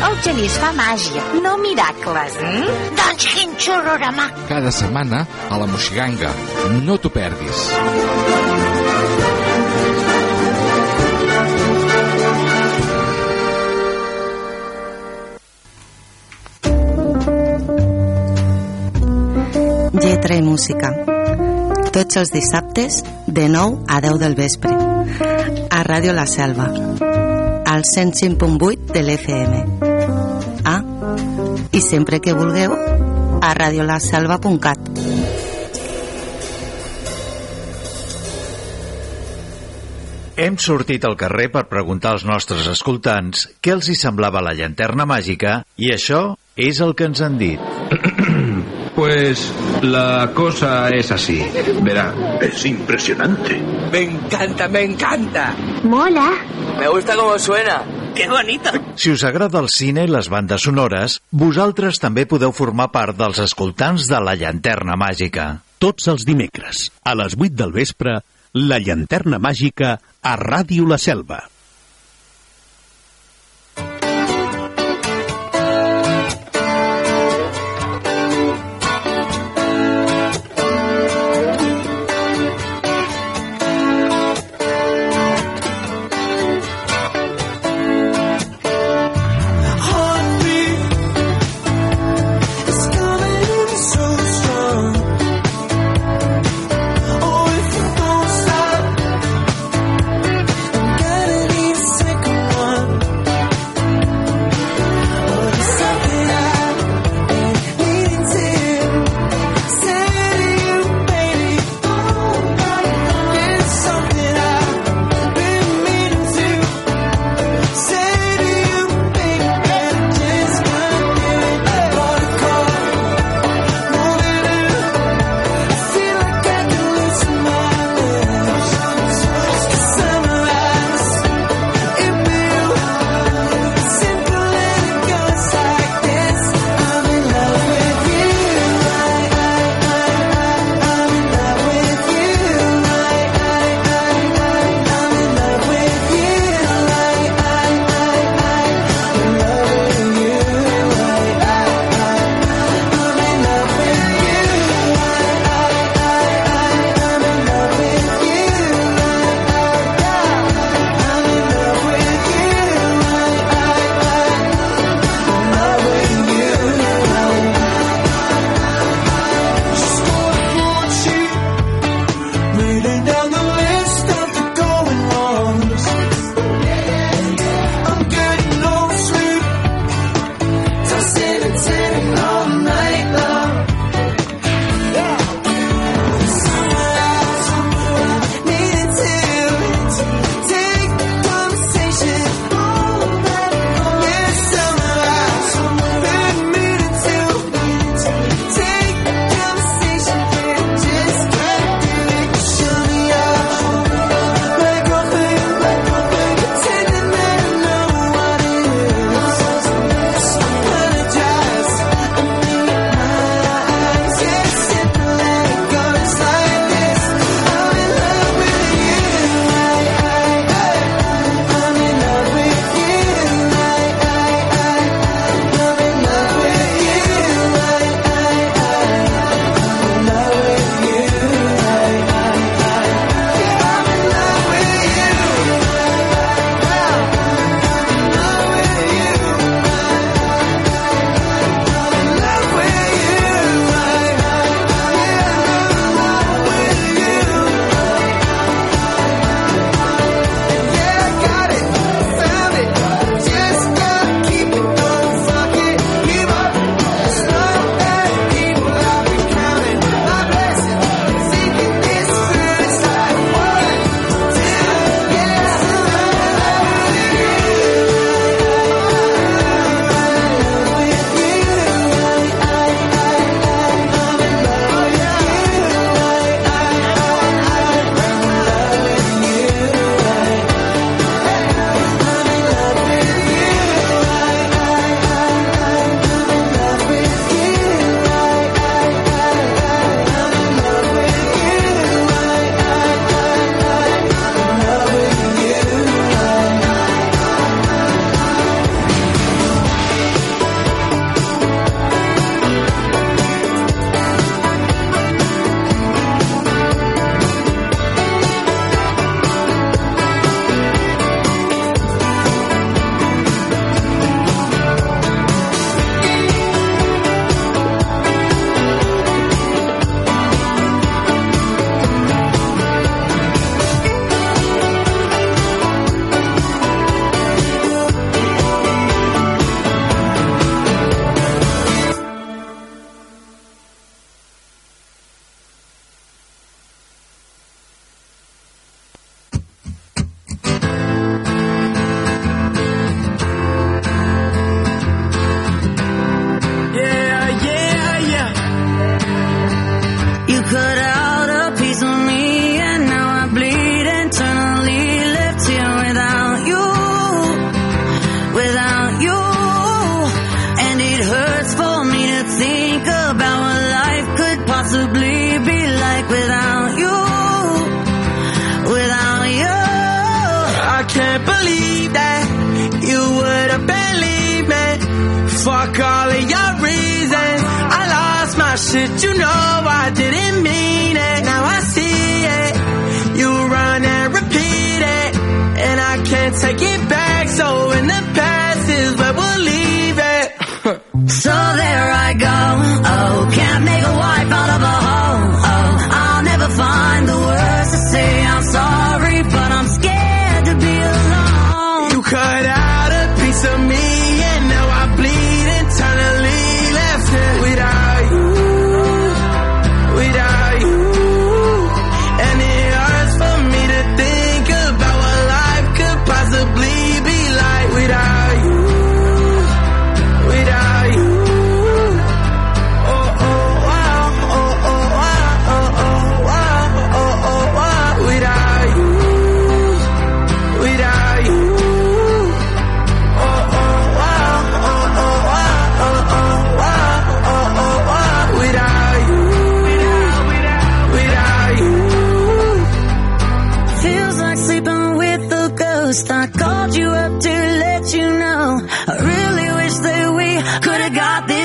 El genís fa màgia, no miracles. Mm? Doncs quin xurorama. Cada setmana a la Moixiganga. No t'ho perdis. Lletra i música. Tots els dissabtes, de 9 a 10 del vespre. A Ràdio La Selva. Al 105.8 de l'FM. I sempre que vulgueu, a radiolaselva.cat. Hem sortit al carrer per preguntar als nostres escoltants què els hi semblava la llanterna màgica i això és el que ens han dit. Pues la cosa es así. Verá, Es impresionante. Me encanta, me encanta. Mola. Me gusta cómo suena. ¡Qué bonito! Si us agrada el cine i les bandes sonores, vosaltres també podeu formar part dels escoltants de la llanterna màgica. Tots els dimecres, a les 8 del vespre, la llanterna màgica a Ràdio La Selva.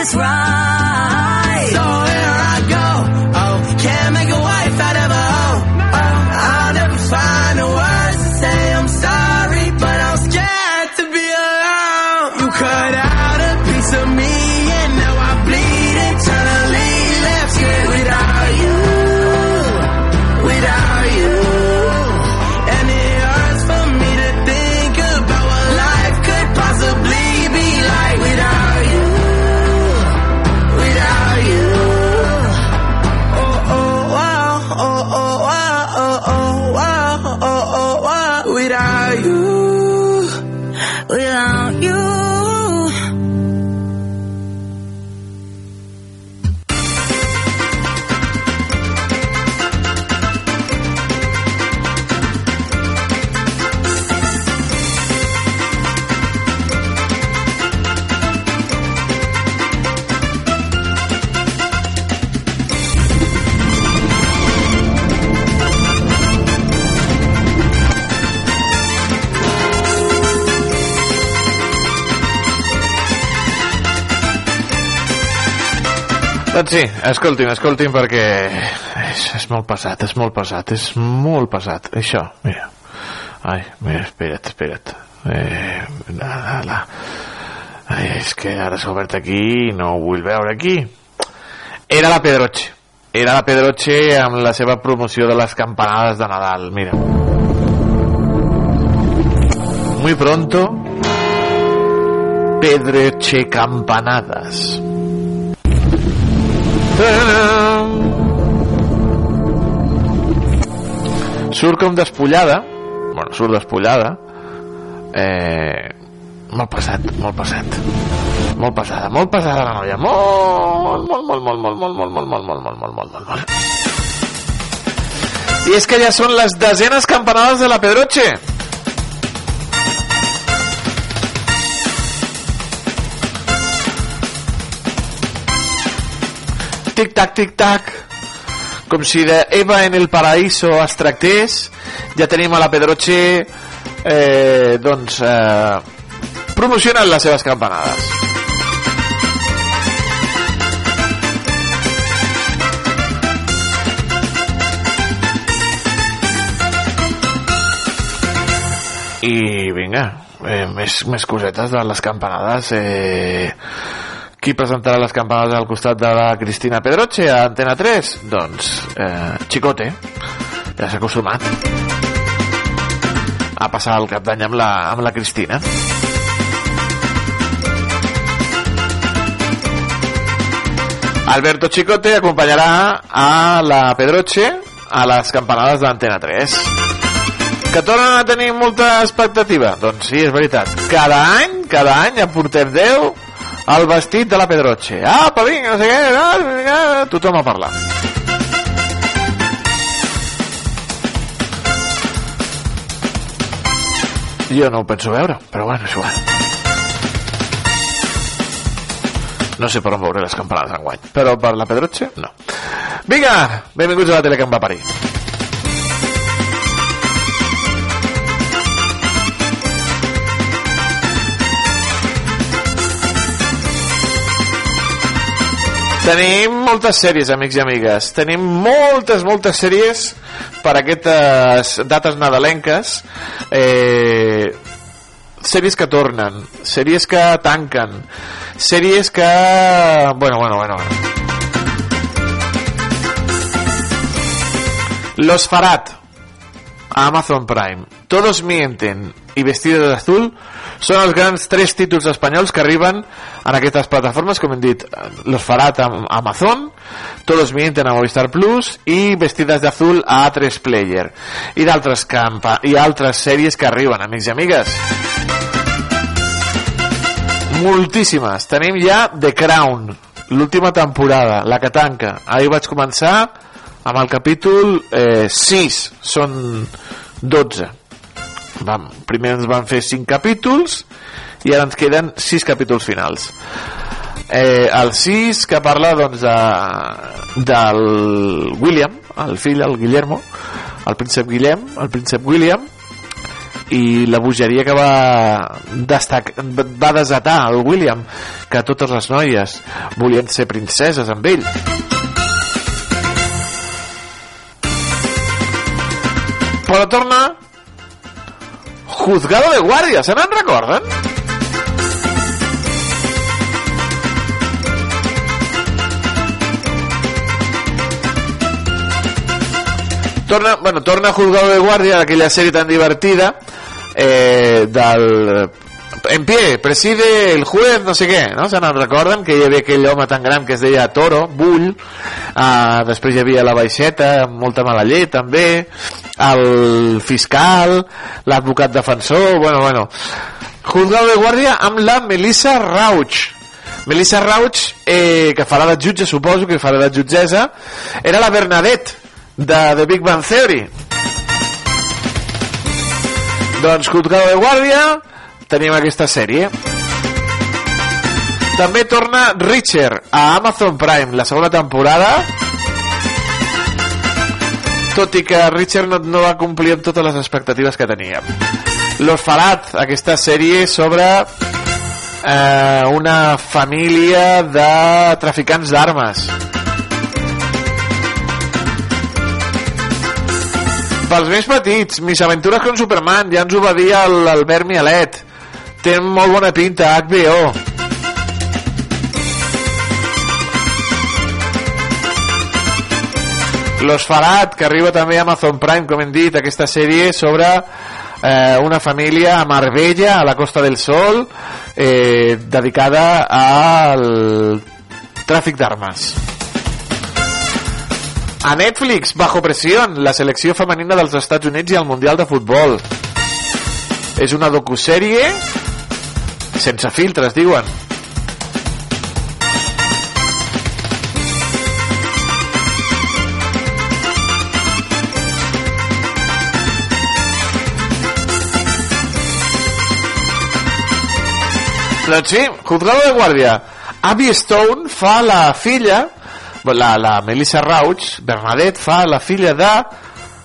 this ride. Sí, escolti'm, escolti'm perquè és, és molt pesat, és molt pesat, és molt pesat, això, mira. Ai, mira, espera't, espera't. Eh, la, la, la. Ai, és que ara s'ha obert aquí no ho vull veure aquí. Era la Pedroche. Era la Pedroche amb la seva promoció de les campanades de Nadal, mira. Muy pronto, Pedroche Campanadas. Surt com despullada, bueno, surt despullada, eh, molt passat, molt passat, molt passada, molt passada la noia, molt, molt, molt, molt, molt, molt, molt, molt, molt, molt, molt, molt, molt, molt. I és que ja són les desenes campanades de la Pedroche. Tic-tac, tic-tac, com si de Eva en el paraíso es tractés, ja tenim a la Pedroche eh, doncs eh, promocionant les seves campanades. I vinga, eh, més, més cosetes de les campanades. Eh, qui presentarà les campanades al costat de la Cristina Pedroche a Antena 3? Doncs eh, Chicote, ja s'ha acostumat a passar el cap d'any amb, la, amb la Cristina. Alberto Chicote acompanyarà a la Pedroche a les campanades d'Antena 3 que tornen a tenir molta expectativa? Doncs sí, és veritat. Cada any, cada any aportem 10 el vestit de la Pedroche. Apa, vinga, no sé què, no, vinga, tothom a parlar. Jo no ho penso veure, però bueno, és igual. No sé per on veuré les campanades enguany, però per la Pedroche, no. Vinga, benvinguts a la tele que em va parir. Tenim moltes sèries, amics i amigues. Tenim moltes, moltes sèries per aquestes dates nadalenques. Eh, sèries que tornen, sèries que tanquen, sèries que... Bueno, bueno, bueno. Los Farad, a Amazon Prime. Todos mienten y Vestido de Azul són els grans tres títols espanyols que arriben en aquestes plataformes, com hem dit, Los Farad a Amazon, Todos mienten a Movistar Plus i Vestidas de Azul a A3 Player. I d'altres i altres sèries que arriben, amics i amigues. Moltíssimes. Tenim ja The Crown, l'última temporada, la que tanca. Ahir vaig començar amb el capítol eh, 6, són 12 vam, primer ens van fer 5 capítols i ara ens queden 6 capítols finals. Eh, el 6 que parla doncs de, del William el fill, el Guillermo el príncep Guillem, el príncep William i la bogeria que va destac, va desatar el William que totes les noies volien ser princeses amb ell. Però torna Juzgado de Guàrdia, se n'en recorden? Torna, bueno, torna Juzgado de Guàrdia, aquella sèrie tan divertida eh, del en pie, preside el juez, no sé què, no? Se n'en recorden que hi havia aquell home tan gran que es deia Toro, Bull, uh, després hi havia la baixeta, amb molta mala llet també, el fiscal, l'advocat defensor, bueno, bueno. Juzgado de guàrdia amb la Melissa Rauch. Melissa Rauch, eh, que farà de jutge, suposo que farà de jutgessa, era la Bernadette de The Big Bang Theory. Doncs Juzgado de guàrdia, tenim aquesta sèrie. També torna Richard a Amazon Prime, la segona temporada. Tot i que Richard no, no va complir amb totes les expectatives que teníem. Los Farad, aquesta sèrie sobre eh, una família de traficants d'armes. Pels més petits, Mis aventures con Superman, ja ens ho va dir l'Albert Mialet té molt bona pinta HBO Los Farad que arriba també a Amazon Prime com hem dit aquesta sèrie sobre eh, una família a Marbella a la Costa del Sol eh, dedicada al tràfic d'armes a Netflix, Bajo Presión, la selecció femenina dels Estats Units i el Mundial de Futbol. És una docusèrie sense filtres, diuen. Doncs sí, Juzgado de Guàrdia. Abby Stone fa la filla, la, la Melissa Rauch, Bernadette, fa la filla de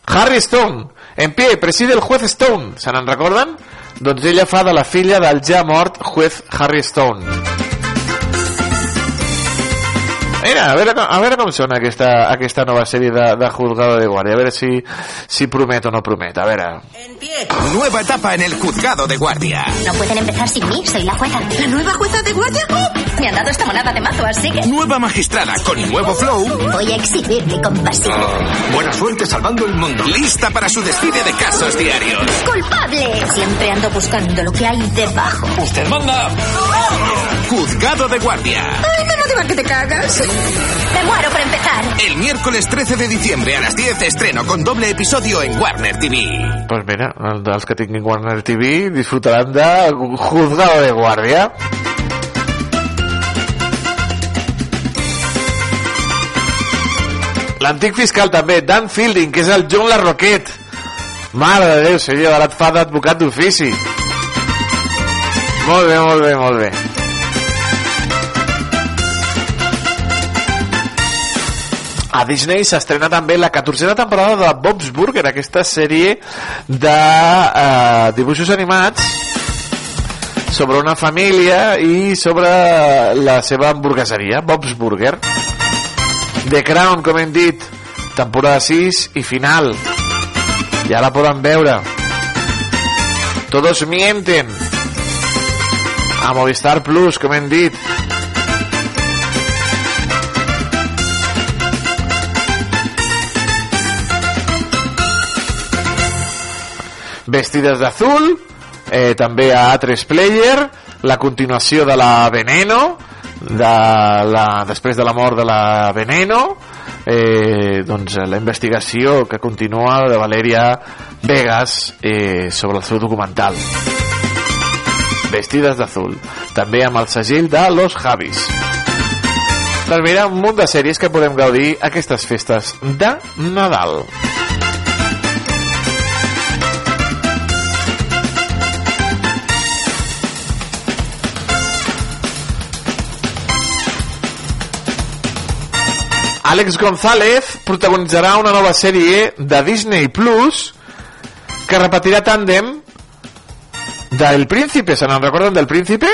Harry Stone. En pie, preside el juez Stone. Se n'en recorden? Doncs ella fa de la filla del ja mort juez Harry Stone. Mira, a veure, a veure com sona aquesta, aquesta nova sèrie de, de Juzgado de Guardia. A veure si, si promet o no promet. A veure... Nueva etapa en el juzgado de guardia. No pueden empezar sin mí, soy la jueza. ¿La nueva jueza de guardia? Me han dado esta monada de mazo, así que... Nueva magistrada con nuevo flow. Voy a exhibir mi compasión. Buena suerte salvando el mundo. Lista para su desfile de casos diarios. ¡Culpable! Siempre ando buscando lo que hay debajo. Usted manda. Juzgado de guardia. ¡Ay, me motiva que te cagas! Me muero por empezar. El miércoles 13 de diciembre a las 10 estreno con doble episodio en Warner TV. Pues mira, els que tinguin Warner TV disfrutaran de Juzgado de Guàrdia. L'antic fiscal també, Dan Fielding, que és el John Larroquette. Mare de Déu, senyor, ara et fa d'advocat d'ofici. Molt bé, molt bé, molt bé. A Disney s'estrena també la 14a temporada de Bob's Burger, aquesta sèrie de eh, dibuixos animats sobre una família i sobre la seva hamburgueseria, Bob's Burger. The Crown, com hem dit, temporada 6 i final. Ja la poden veure. Todos mienten. A Movistar Plus, com hem dit. Vestides d'azul, eh, també a A3 Player, la continuació de la Veneno, de la, després de la mort de la Veneno, eh, doncs la investigació que continua de Valeria Vegas eh, sobre el seu documental. Vestides d'azul, també amb el segell de Los Javis. Doncs mira, un munt de sèries que podem gaudir aquestes festes de Nadal. Àlex González protagonitzarà una nova sèrie de Disney Plus que repetirà tàndem del Príncipe. ¿Se nos recuerdan del Príncipe?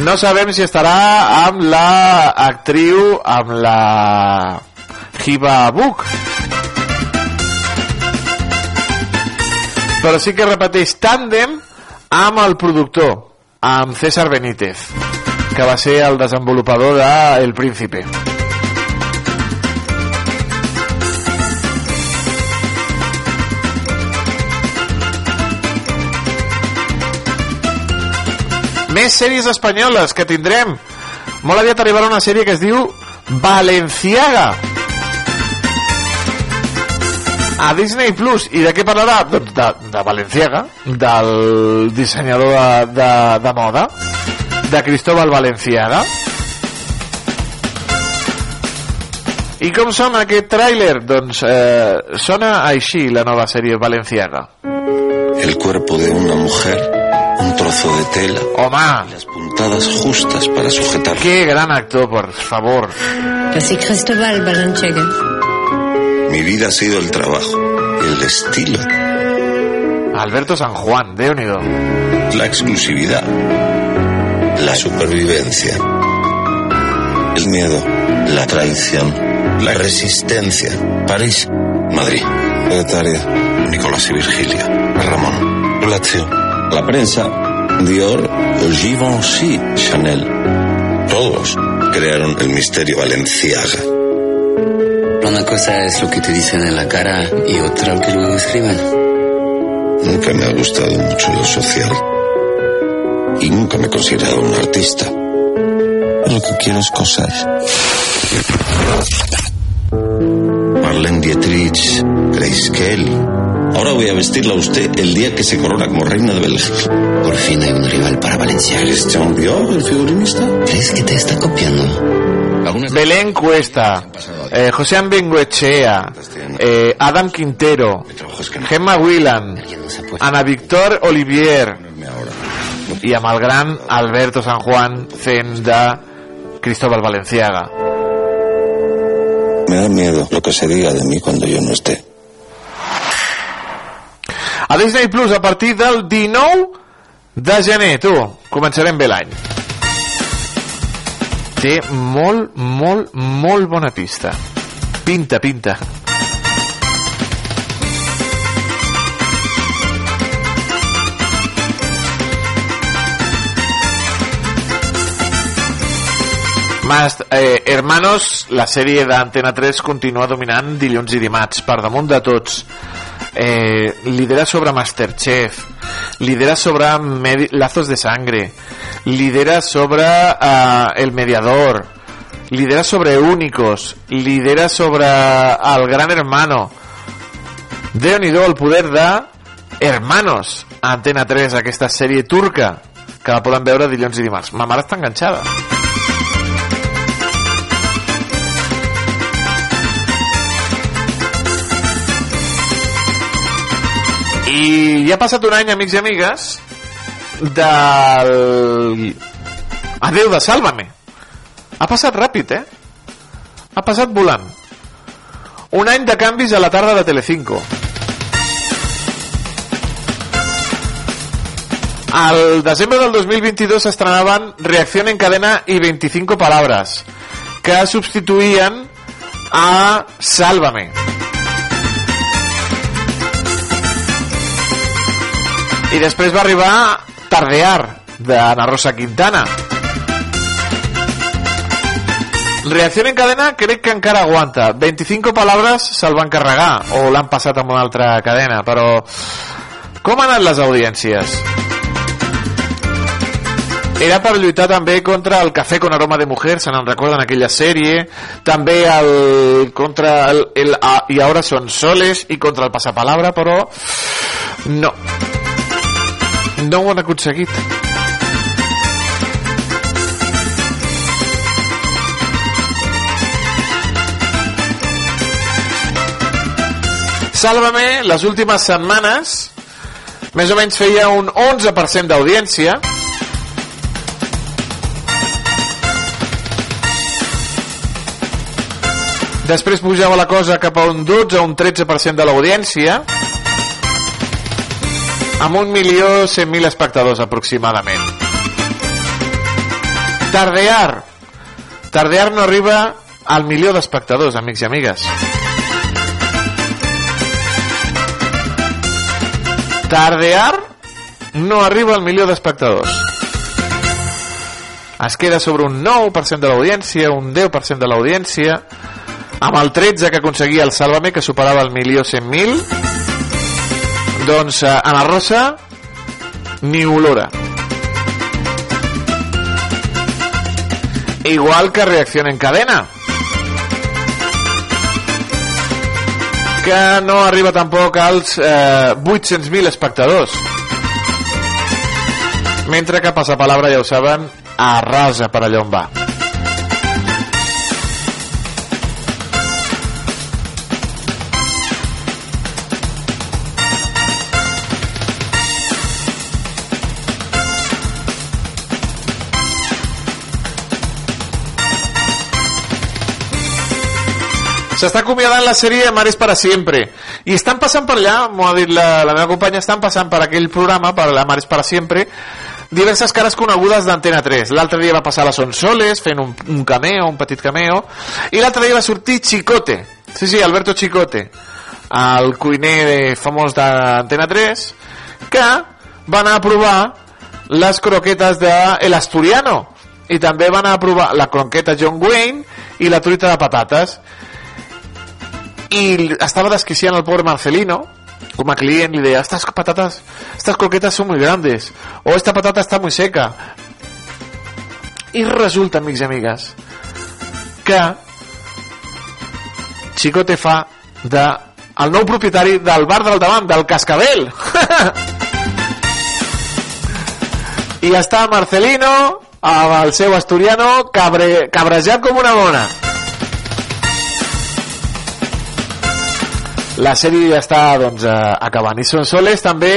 No sabem si estarà amb la actriu, amb la Hiba Book. Però sí que repeteix tàndem amb el productor, amb César Benítez, que va ser el desenvolupador de El Príncipe. Més sèries espanyoles que tindrem. Molt aviat arribarà una sèrie que es diu Valenciaga. A Disney Plus. I de què parlarà? Doncs de, de Valenciaga, del dissenyador de, de, de moda, de Cristóbal Valenciaga. I com sona aquest tràiler? Doncs eh, sona així la nova sèrie Valenciaga. El cuerpo de una mujer, un trozo de tela. Oma. Las puntadas justas para sujetar. Qué gran actor, por favor. C'est Cristóbal Balanchega. Mi vida ha sido el trabajo, el estilo, Alberto San Juan, de unido. la exclusividad, la supervivencia, el miedo, la traición, la resistencia. París, Madrid, Pretaria, Nicolás y Virgilia, Ramón, Lazio, la prensa, Dior, Givenchy, Chanel. Todos crearon el misterio Valenciaga. Una cosa es lo que te dicen en la cara y otra lo que luego escriben. Nunca me ha gustado mucho lo social. Y nunca me he considerado un artista. Lo que quiero es cosas. Marlene Dietrich, Grace Kelly. Ahora voy a vestirla a usted el día que se corona como reina de Bélgica. Por fin hay un rival para Valencia. ¿Christian Dior, el figurinista? ¿Crees que te está copiando? Belén Cuesta, eh, José Bengoechea, eh, Adam Quintero, Gemma Whelan, Ana Victor Olivier i amb el gran Alberto San Juan fent de Cristóbal Valenciaga. Me da miedo lo que se diga de mí cuando yo no esté. A Disney Plus a partir del 19 de gener, tu, començarem bé l'any. Té molt, molt, molt bona pista. Pinta, pinta. Más, eh, Hermanos, la sèrie d'Antena 3 continua dominant dilluns i dimarts, per damunt de tots. Eh, lidera sobre Masterchef, lidera sobre Medi Lazos de Sangre, lidera sobre eh, El Mediador, lidera sobre Únicos, lidera sobre El Gran Hermano. déu nhi el poder de Hermanos, a Antena 3, aquesta sèrie turca, que la poden veure dilluns i dimarts. Ma mare està enganxada. I ja ha passat un any, amics i amigues, del... Adéu de Sálvame. Ha passat ràpid, eh? Ha passat volant. Un any de canvis a la tarda de Telecinco. Al desembre del 2022 s'estrenaven Reacción en cadena i 25 palabras, que substituïen a Sálvame. I després va arribar Tardear, d'Ana Rosa Quintana. Reacción en cadena crec que encara aguanta. 25 palabras se'l van carregar, o l'han passat amb una altra cadena, però... Com han anat les audiències? Era per lluitar també contra el Café con aroma de mujer, se n'en recorden aquella sèrie, també el, contra el, el a, I ahora son soles i contra el passapalabra, però no. No ho han aconseguit. Sálvame, les últimes setmanes, més o menys feia un 11% d'audiència, Després pujava la cosa cap a un 12 o un 13% de l'audiència amb un milió 100.000 espectadors aproximadament. Tardear. Tardear no arriba al milió d'espectadors, amics i amigues. Tardear no arriba al milió d'espectadors. Es queda sobre un 9% de l'audiència, un 10% de l'audiència, amb el 13 que aconseguia el Sálvame, que superava el milió 100.000, doncs eh, Ana Rosa ni olora. Igual que Reacción en Cadena, que no arriba tampoc als eh, 800.000 espectadors. Mentre que Passapalabra, ja ho saben, arrasa per allà on va. S'està acomiadant la sèrie Mares para siempre. I estan passant per allà, m'ho ha dit la, la meva companya, estan passant per aquell programa, per la Mares para siempre, diverses cares conegudes d'Antena 3. L'altre dia va passar la Sonsoles fent un, un cameo, un petit cameo, i l'altre dia va sortir Chicote. Sí, sí, Alberto Chicote, el cuiner famós d'Antena 3, que va anar a provar les croquetes de El Asturiano i també van a provar la croqueta John Wayne i la truita de patates y estaba desquiciando al pobre Marcelino como a cliente y de estas patatas estas croquetas son muy grandes o esta patata está muy seca i resulta amics i amigues que Chicote fa de el nou propietari del bar del davant del Cascabel. I està Marcelino amb el seu asturiano cabre, cabrejat com una mona la sèrie ja està doncs, eh, acabant. I Sonsoles també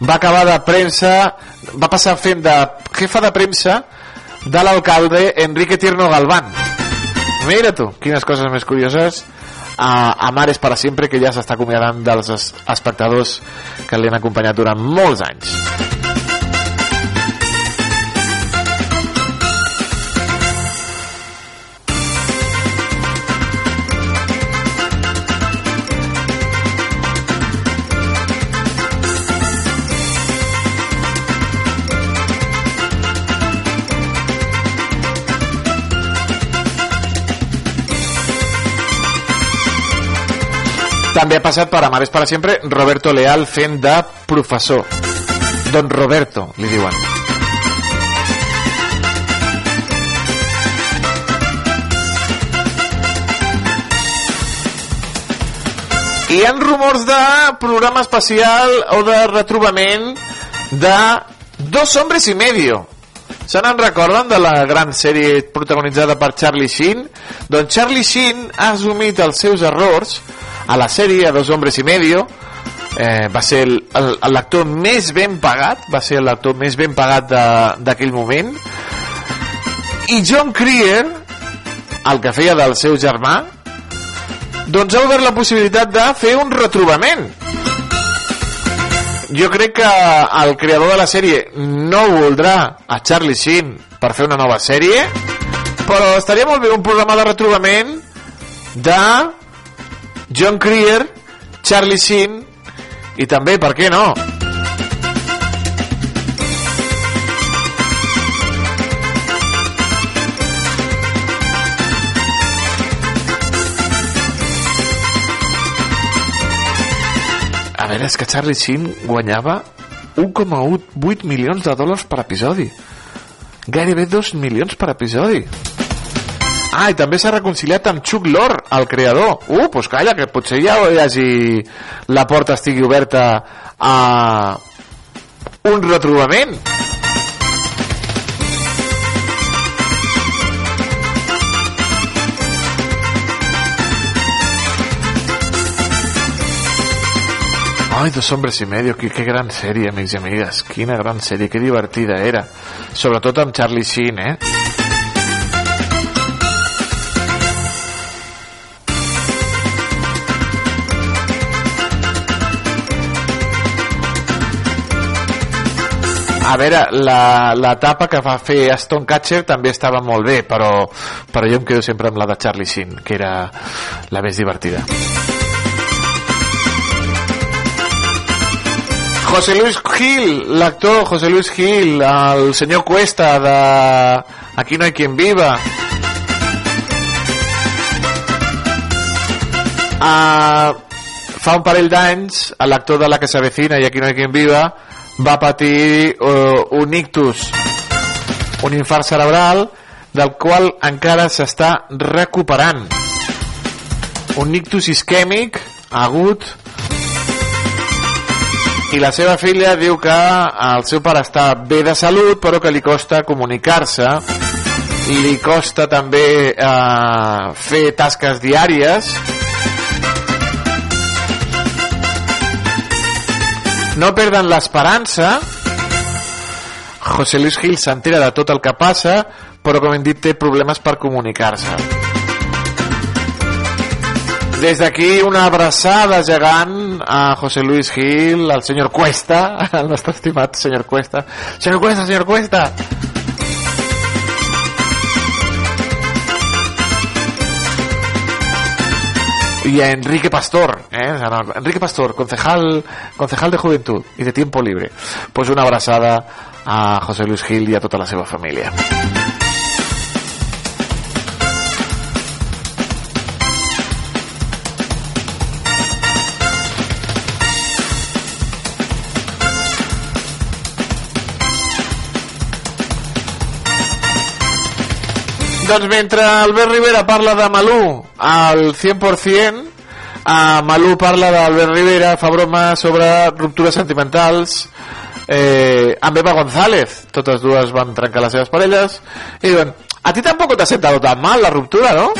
va acabar de premsa va passar fent de jefa de premsa de l'alcalde Enrique Tierno Galván. Mira tu, quines coses més curioses. A, a Mares para sempre que ja s'està acomiadant dels es- espectadors que li han acompanyat durant molts anys també ha passat per Amares para sempre Roberto Leal fent de professor. Don Roberto li diuen. Hi ha rumors de programa especial o de retrobament de Dos hombres y medio. Se n'en recorden de la gran sèrie protagonitzada per Charlie Sheen? Doncs Charlie Sheen ha assumit els seus errors a la sèrie a Dos hombres y medio. Eh, va ser l'actor més ben pagat va ser l'actor més ben pagat d'aquell moment. I John Creer el que feia del seu germà doncs ha obert la possibilitat de fer un retrobament. Jo crec que el creador de la sèrie no voldrà a Charlie Sheen per fer una nova sèrie però estaria molt bé un programa de retrobament de John Creer Charlie Sheen i també, per què no? A veure, és que Charlie Sheen guanyava 1,8 milions de dòlars per episodi. Gairebé 2 milions per episodi. Ah, i també s'ha reconciliat amb Chuck Lorre, el creador. Uh, doncs calla, que potser ja hi hagi... la porta estigui oberta a un retrobament. Ai, dos hombres y medio, qué, qué gran sèrie, amics i amigues. Quina gran sèrie, que divertida era. Sobretot amb Charlie Sheen, eh? A veure, la, la tapa que va fer Aston Catcher també estava molt bé, però, però jo em quedo sempre amb la de Charlie Sheen, que era la més divertida. José Luis Gil, l'actor José Luis Gil, el senyor Cuesta de Aquí no hay quien viva. Uh, fa un parell d'anys, l'actor de La que s'avecina i Aquí no hay quien viva va patir uh, un ictus, un infart cerebral del qual encara s'està recuperant. Un ictus isquèmic agut. I la seva filla diu que el seu pare està bé de salut però que li costa comunicar-se. Li costa també eh, fer tasques diàries no perden l'esperança José Luis Gil s'entera de tot el que passa però com hem dit té problemes per comunicar-se des d'aquí una abraçada gegant a José Luis Gil, al senyor Cuesta, al nostre estimat senyor Cuesta. Senyor Cuesta, senyor Cuesta! Y a Enrique Pastor, ¿eh? Enrique Pastor, concejal, concejal de Juventud y de Tiempo Libre. Pues una abrazada a José Luis Gil y a tota la seva família. Doncs mentre Albert Rivera parla de Malú al 100%, a Malú parla d'Albert Rivera, fa broma sobre ruptures sentimentals, eh, amb Eva González, totes dues van trencar les seves parelles, i diuen, a ti tampoco te ha sentado tan mal la ruptura, ¿no?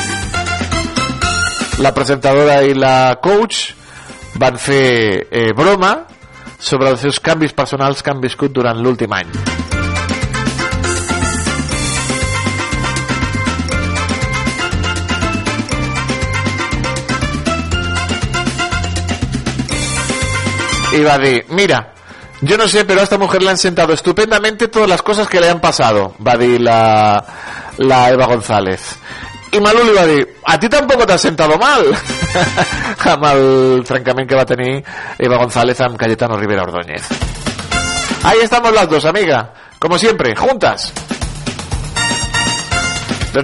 La presentadora i la coach van fer eh, broma sobre els seus canvis personals que han viscut durant l'últim any. Y a decir, mira, yo no sé, pero a esta mujer le han sentado estupendamente todas las cosas que le han pasado, va a decir la, Eva González. I Malú li va dir, a ti tampoc t'has sentado mal amb el trencament que va tenir Eva González amb Cayetano Rivera Ordóñez. Ahí estamos las dos, amiga. Como siempre, juntas.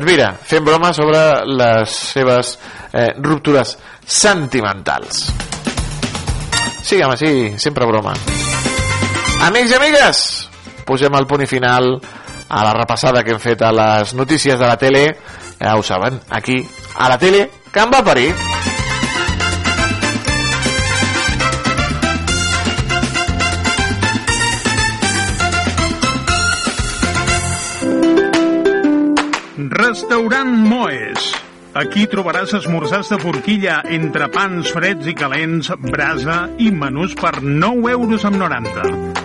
Mira, fem broma sobre les seves eh, ruptures sentimentals. Siguem així, sempre broma. Amics i amigues, posem el punt i final a la repassada que hem fet a les notícies de la tele. Ja ho saben, aquí, a la tele, que em va parir. Restaurant Moes. Aquí trobaràs esmorzars de forquilla entre pans freds i calents, brasa i menús per 9 euros amb 90.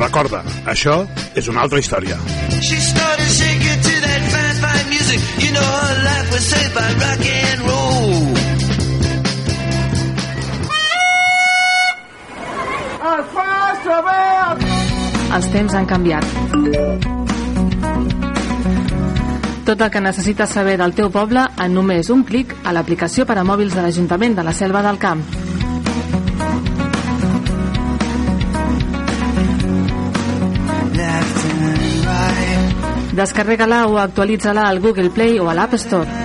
Recorda, això és una altra història. She started shaking to that fine, fine music. You know her life was saved by rock and roll. Els temps han canviat. Tot el que necessites saber del teu poble en només un clic a l'aplicació per a mòbils de l'Ajuntament de la Selva del Camp. Descarrega-la o actualitza-la al Google Play o a l'App Store. Hola,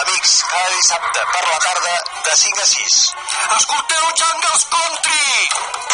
amics. Cada dissabte per la tarda de 5 a 6. Escolteu Jungles Country!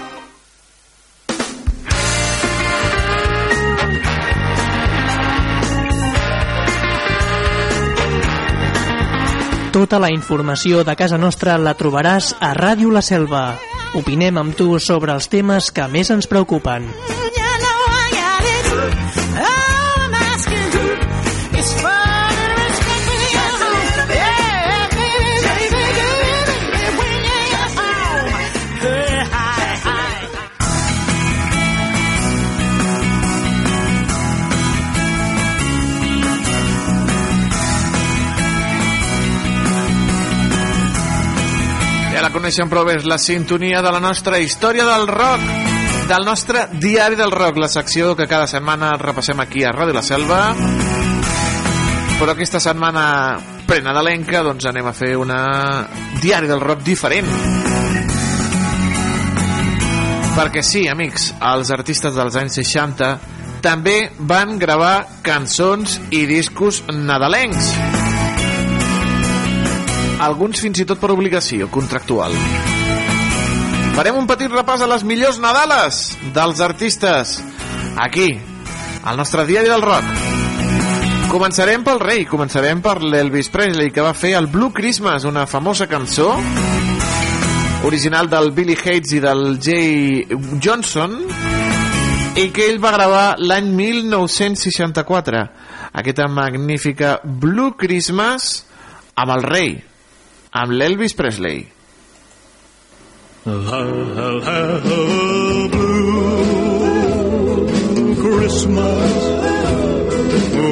Tota la informació de casa nostra la trobaràs a Ràdio La Selva. Opinem amb tu sobre els temes que més ens preocupen. Coneixem prou bé, la sintonia de la nostra història del rock, del nostre diari del rock, la secció que cada setmana repassem aquí a Ràdio La Selva. Però aquesta setmana prenadalenca, doncs anem a fer una diari del rock diferent. Perquè sí, amics, els artistes dels anys 60 també van gravar cançons i discos nadalencs alguns fins i tot per obligació contractual. Farem un petit repàs a les millors Nadales dels artistes aquí, al nostre diari del rock. Començarem pel rei, començarem per l'Elvis Presley, que va fer el Blue Christmas, una famosa cançó original del Billy Hates i del Jay Johnson i que ell va gravar l'any 1964 aquesta magnífica Blue Christmas amb el rei amb l'Elvis Presley I'll have a blue Christmas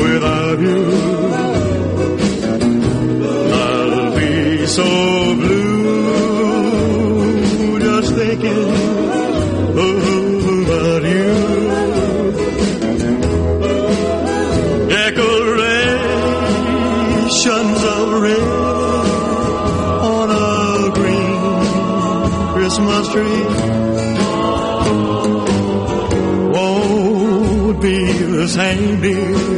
without you. I'll be so Baby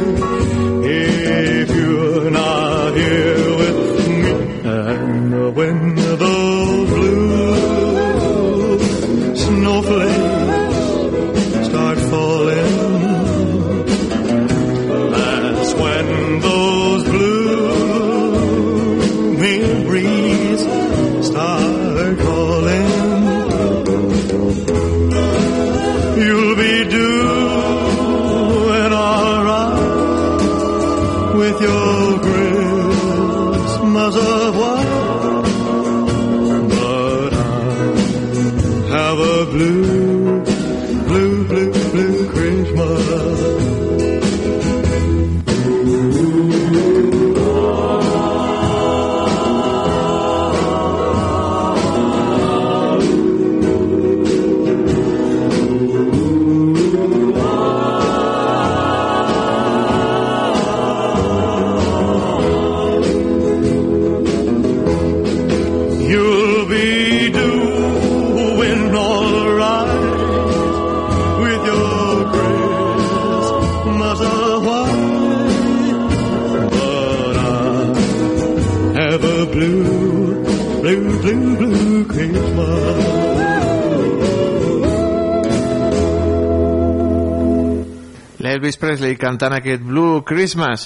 L'Elvis Presley cantant aquest Blue Christmas.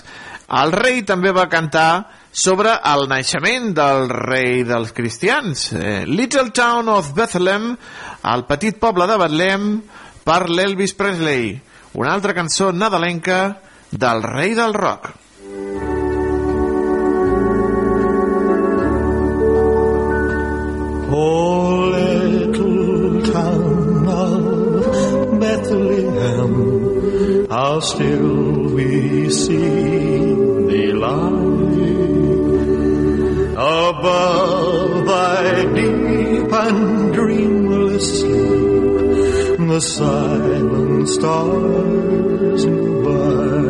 El rei també va cantar sobre el naixement del rei dels cristians. Eh, Little Town of Bethlehem, el petit poble de Betlem, per l'Elvis Presley. Una altra cançó nadalenca del rei del rock. Oh, little town of Bethlehem, how still we see the lie above thy deep and dreamless sleep. The silent stars by.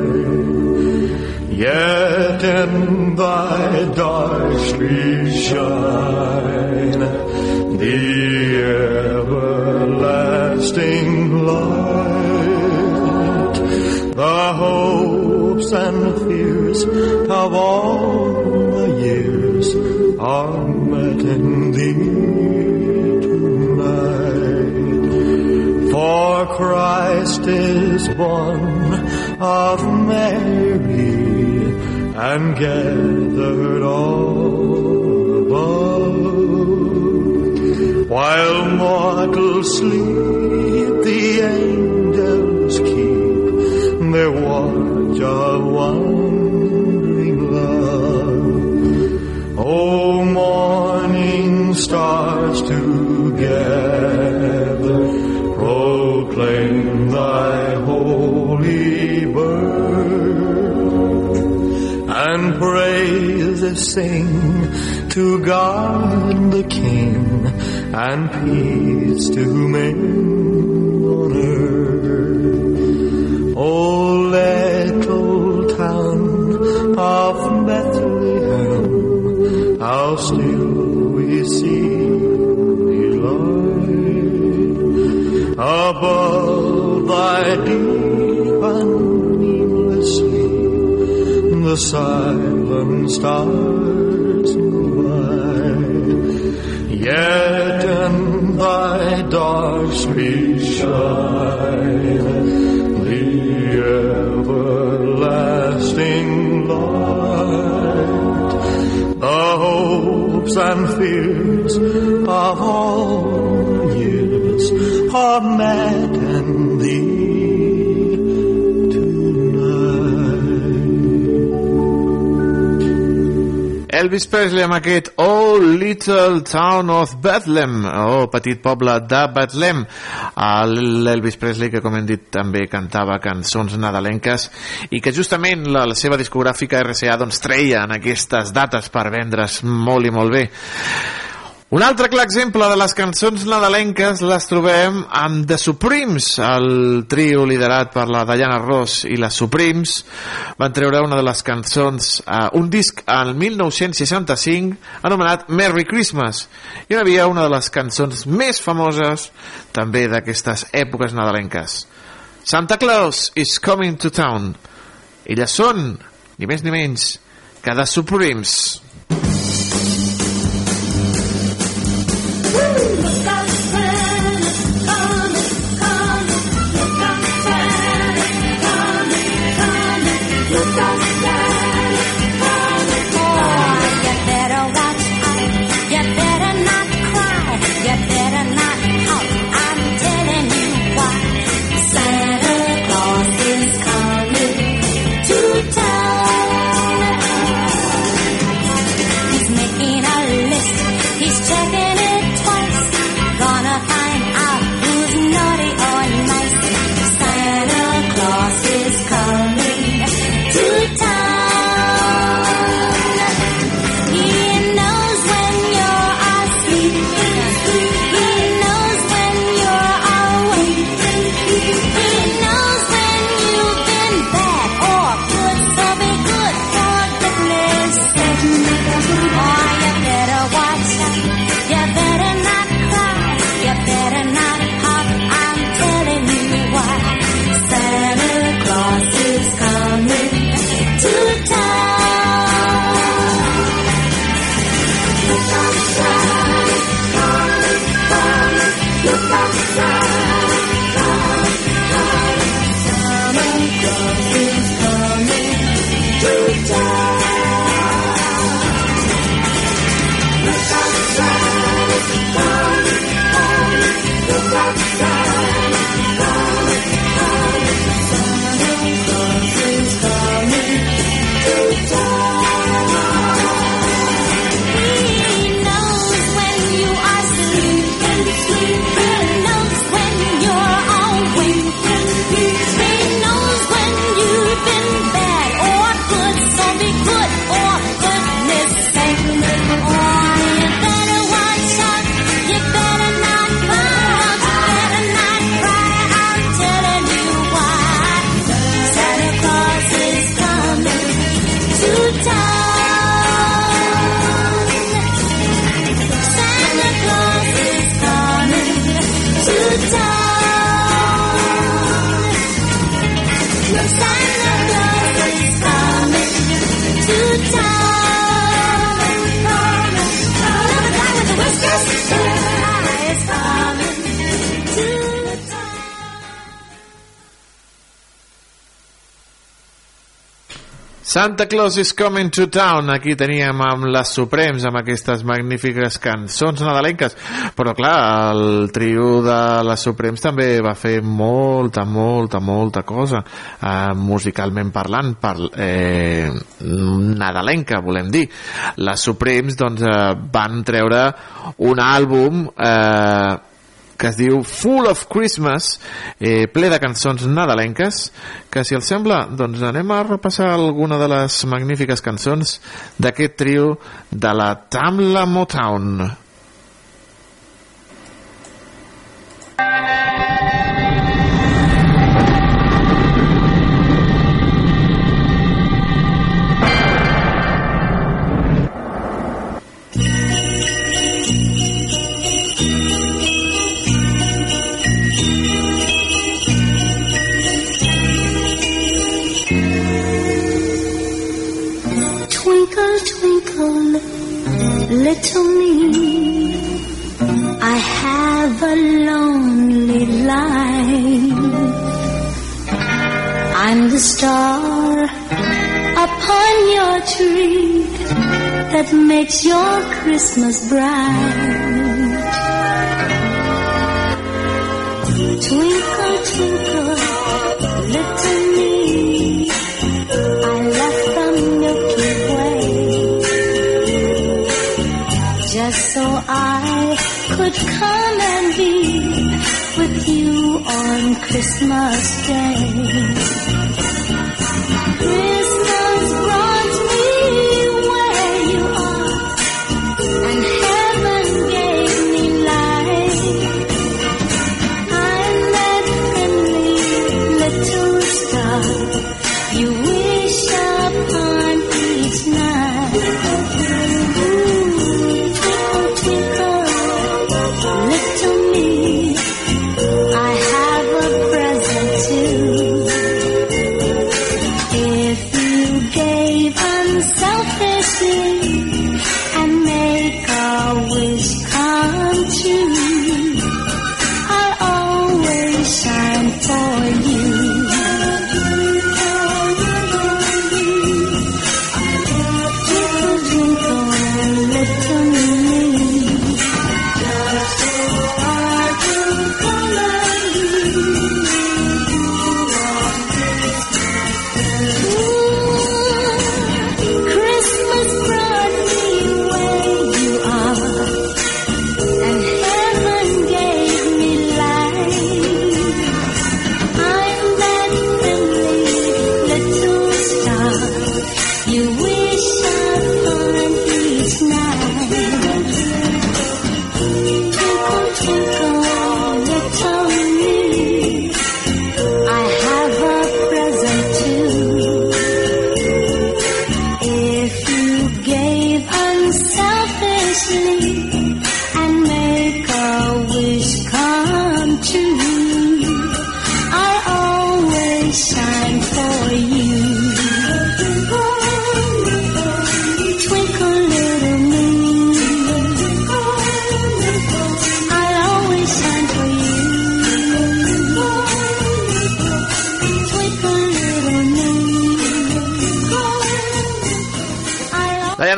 Yet in thy dark streets shine the everlasting light, hopes and fears of all the years are met in thee tonight. For Christ is born of Mary and gathered all above. While mortals sleep, the angels sing to God the King and peace to men on earth. O little town of Bethlehem, how still we see thee lie above thy deep and dreamless sleep. Silent stars by, yet in thy dark streets shine the everlasting light, the hopes and fears of all years are met Elvis Presley amb aquest Oh Little Town of Bethlehem, oh petit poble de Bethlehem. L'Elvis Presley, que com hem dit també cantava cançons nadalenques i que justament la, la seva discogràfica RCA doncs, treia en aquestes dates per vendre's molt i molt bé. Un altre clar exemple de les cançons nadalenques les trobem amb The Supremes, el trio liderat per la Diana Ross i les Supremes van treure una de les cançons, uh, un disc al 1965 anomenat Merry Christmas i on havia una de les cançons més famoses també d'aquestes èpoques nadalenques. Santa Claus is coming to town. Elles són, ni més ni menys, que The Supremes. Santa Claus is coming to town. Aquí teníem amb les Suprems amb aquestes magnífiques cançons nadalenques. Però clar, el trio de les Suprems també va fer molta, molta, molta cosa eh, musicalment parlant per, eh, nadalenca volem dir. Les Suprems doncs, eh, van treure un àlbum eh, que es diu Full of Christmas, eh, ple de cançons nadalenques, que si els sembla, doncs anem a repassar alguna de les magnífiques cançons d'aquest trio de la Tamla Motown. Twinkle, little me. I have a lonely life. I'm the star upon your tree that makes your Christmas bright. Twinkle, twinkle, little Christmas Day.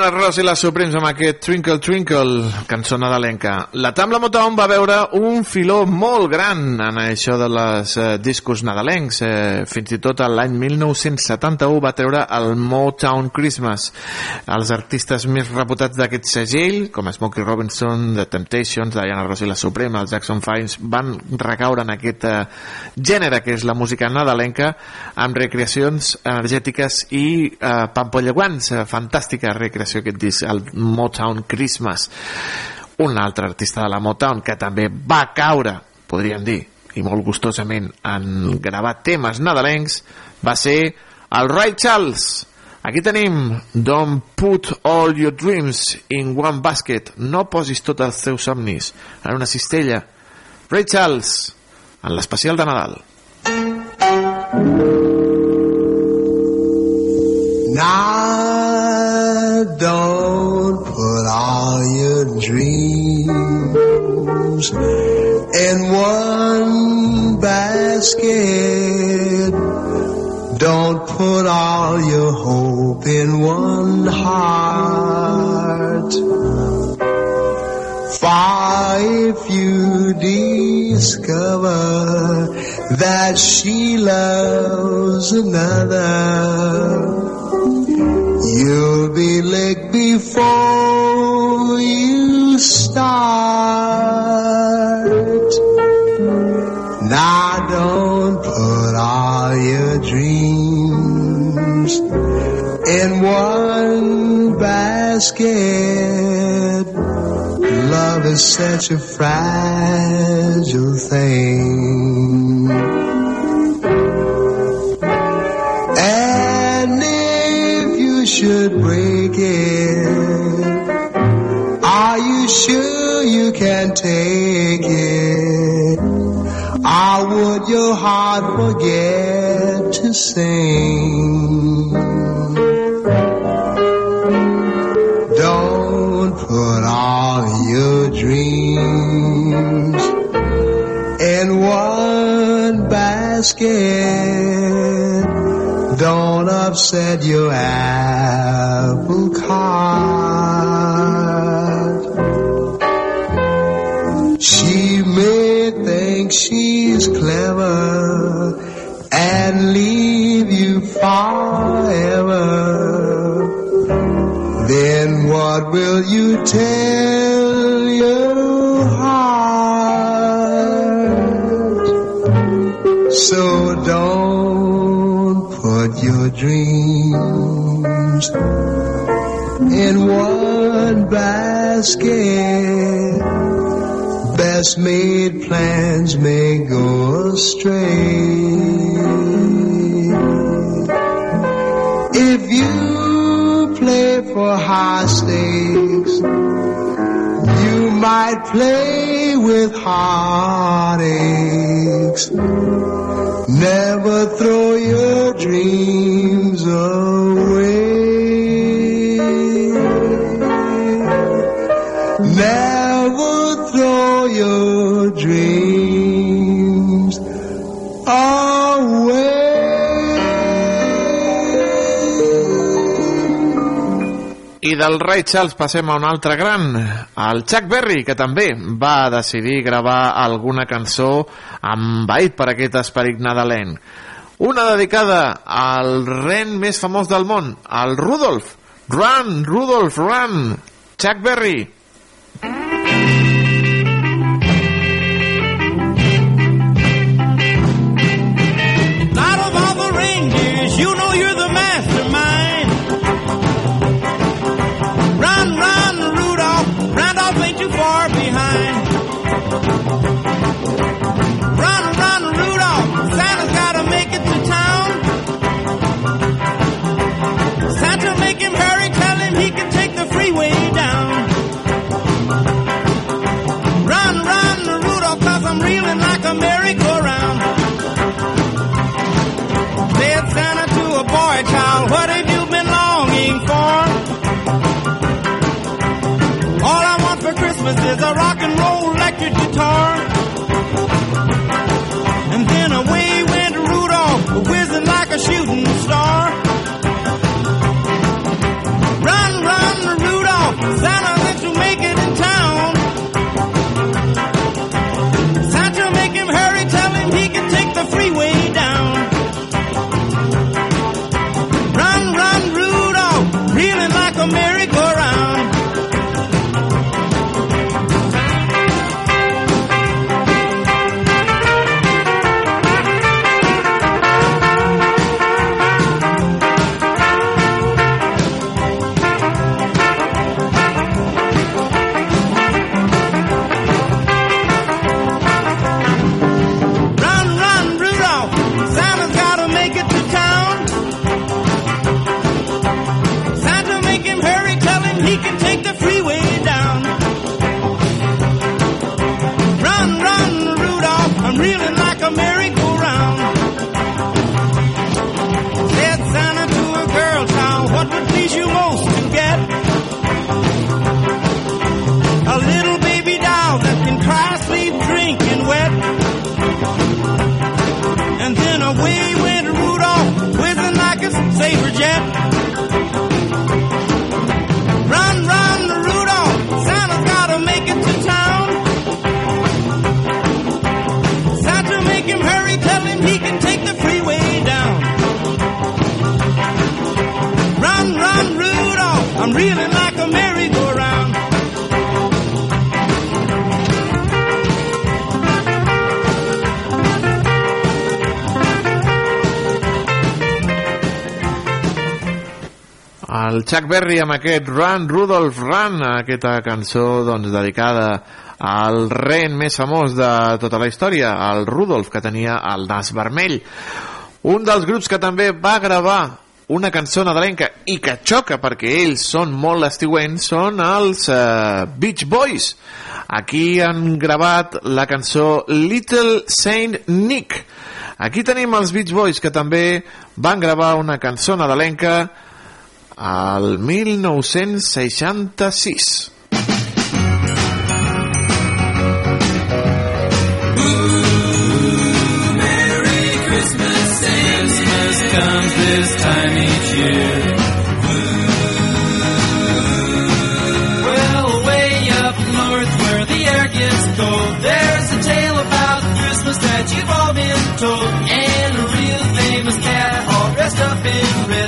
I les Supremes amb aquest Twinkle Twinkle, cançó nadalenca. La Tamla Motown va veure un filó molt gran en això de les eh, discos nadalencs. Eh, fins i tot l'any 1971 va treure el Motown Christmas. Els artistes més reputats d'aquest segell, com Smokey Robinson, The Temptations, Diana Ross i les Supremes, els Jackson Fives, van recaure en aquest eh, gènere que és la música nadalenca amb recreacions energètiques i eh, pampolleuants. Eh, fantàstica recreació aquest disc, el Motown Christmas. Un altre artista de la Motown que també va caure, podríem dir, i molt gustosament en gravar temes nadalencs, va ser el Ray Charles. Aquí tenim Don't put all your dreams in one basket. No posis tots els teus somnis en una cistella. Ray Charles, en l'especial de Nadal. Now don't put all your dreams in one basket. Don't put all your hope in one heart. For if you discover that she loves another, you'll be licked before you start. Now don't put all your dreams in one basket. Love is such a fragile thing. Are you sure you can take it? Or would your heart forget to sing? Don't put all your dreams in one basket. Upset your apple cart. She may think she's clever and leave you forever. Then what will you tell your heart? So don't your dreams in one basket. Best made plans may go astray. If you play for high stakes, might play with heartaches. Never throw your dreams away. Never I del rei Charles passem a un altre gran, el Chuck Berry, que també va decidir gravar alguna cançó amb bait per aquest esperit nadalenc. Una dedicada al ren més famós del món, al Rudolf. Run, Rudolf, run! Chuck Berry. Guitar. Chuck Berry amb aquest Run, Rudolph Run, aquesta cançó doncs, dedicada al ren més famós de tota la història, el Rudolph, que tenia el nas vermell. Un dels grups que també va gravar una cançó nadalenca i que xoca perquè ells són molt estiuents són els uh, Beach Boys. Aquí han gravat la cançó Little Saint Nick. Aquí tenim els Beach Boys que també van gravar una cançó nadalenca al 1966. Christmas, Christmas comes this time each year. Well, way up north where the air gets cold, there's a tale about Christmas that you've all been told. And a real famous cat all dressed up in red.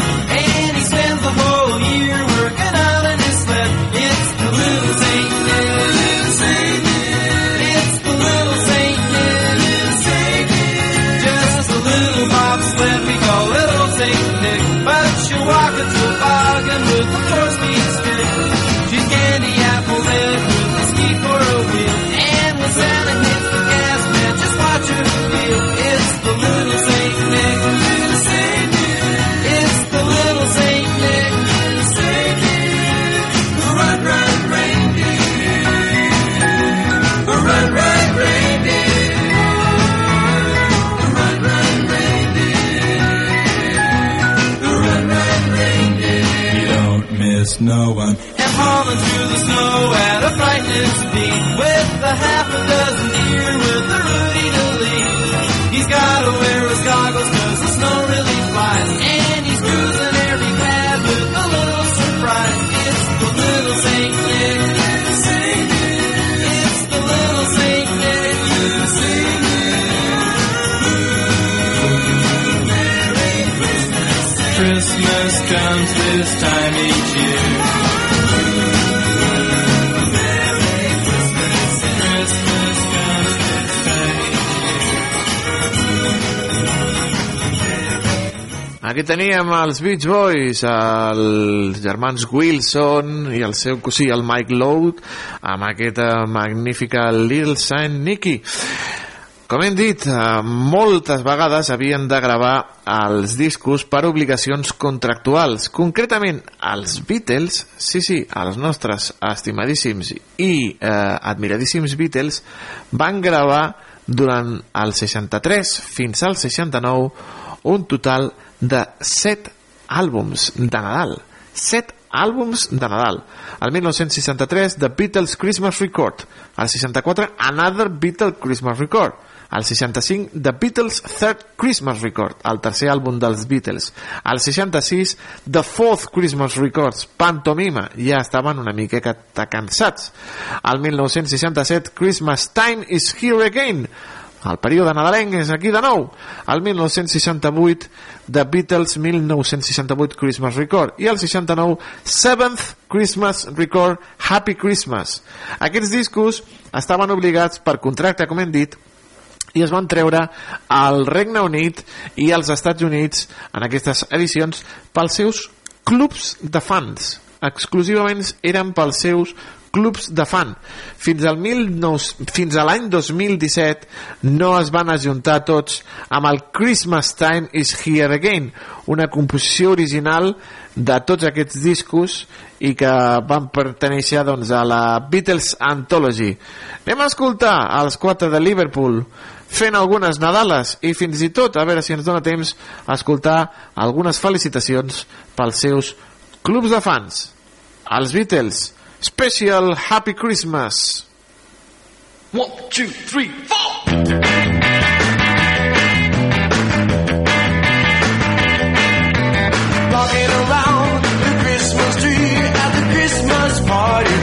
No one. And hauling through the snow at a frightening speed with a half a Aquí teníem els Beach Boys, els germans Wilson i el seu cosí, el Mike Lowe, amb aquesta magnífica Little Saint Nicky. Com hem dit, eh, moltes vegades havien de gravar els discos per obligacions contractuals. Concretament, els Beatles, sí, sí, els nostres estimadíssims i eh, admiradíssims Beatles, van gravar durant el 63 fins al 69 un total de 7 àlbums de Nadal. 7 àlbums de Nadal. El 1963, The Beatles Christmas Record. El 64, Another Beatles Christmas Record. El 65, The Beatles Third Christmas Record, el tercer àlbum dels Beatles. El 66, The Fourth Christmas Records, Pantomima, ja estaven una miqueta cansats. El 1967, Christmas Time is Here Again, el període nadalenc és aquí de nou. El 1968, The Beatles 1968 Christmas Record. I el 69, Seventh Christmas Record, Happy Christmas. Aquests discos estaven obligats per contracte, com hem dit, i es van treure al Regne Unit i als Estats Units en aquestes edicions pels seus clubs de fans exclusivament eren pels seus clubs de fan. Fins al 19, fins a l'any 2017 no es van ajuntar tots amb el Christmas Time is Here Again, una composició original de tots aquests discos i que van perteneixer doncs, a la Beatles Anthology. Anem a escoltar els quatre de Liverpool fent algunes Nadales i fins i tot, a veure si ens dona temps, a escoltar algunes felicitacions pels seus clubs de fans. Els Beatles, Special Happy Christmas. One, two, three, four. Rocking around the Christmas tree at the Christmas party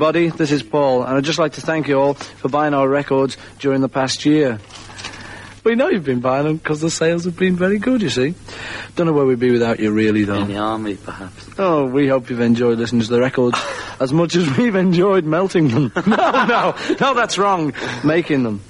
everybody. This is Paul, and I'd just like to thank you all for buying our records during the past year. We know you've been buying them because the sales have been very good, you see. Don't know where we'd be without you, really, though. In the army, perhaps. Oh, we hope you've enjoyed listening to the records as much as we've enjoyed melting them. no, no, no, that's wrong. Making them.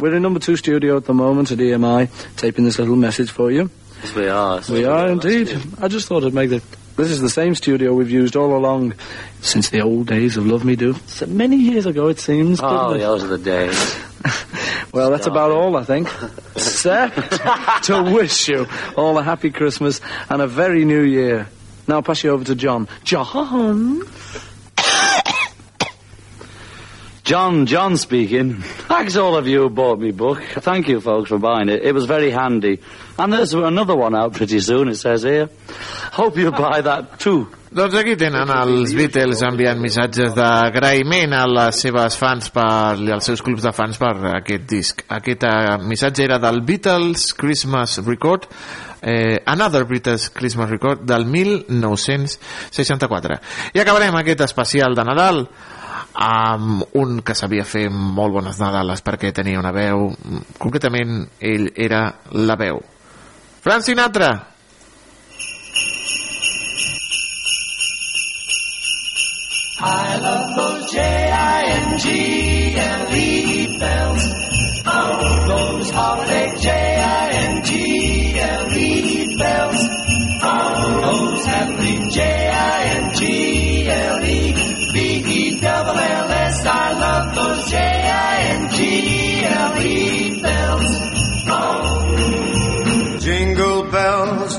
We're in number two studio at the moment at EMI, taping this little message for you. Yes, we are. We are indeed. I just thought I'd make the. This is the same studio we've used all along since the old days of Love Me Do. So many years ago, it seems. Oh, it? those are the days. Well, that's about all, I think. Except to wish you all a happy Christmas and a very new year. Now I'll pass you over to John. John? John, John speaking. Thanks all of you who bought me book. Thank you folks for buying it. It was very handy. And there's another one out pretty soon, it says here. Hope you buy that too. Doncs aquí tenen els Beatles enviant missatges d'agraïment a les seves fans per, i als seus clubs de fans per aquest disc. Aquest missatge era del Beatles Christmas Record, eh, Another Beatles Christmas Record del 1964. I acabarem aquest especial de Nadal amb un que sabia fer molt bones Nadales perquè tenia una veu, concretament ell era la veu. Frank Sinatra! I love those J-I-N-G-L-E bells. Oh, those holiday J-I-N-G-L-E bells. Oh, those happy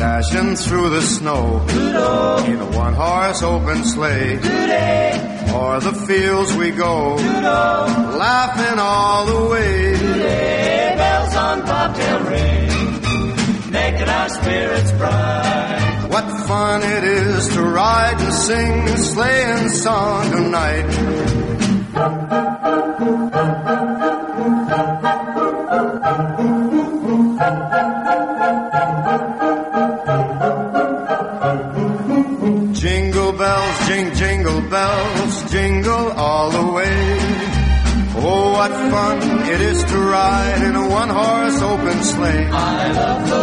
Dashing through the snow in a one-horse open sleigh. O'er the fields we go, laughing all the way. bells on bobtail ring, making our spirits bright. What fun it is to ride and sing a sleighing song tonight. It is to ride in a one-horse open sleigh. I love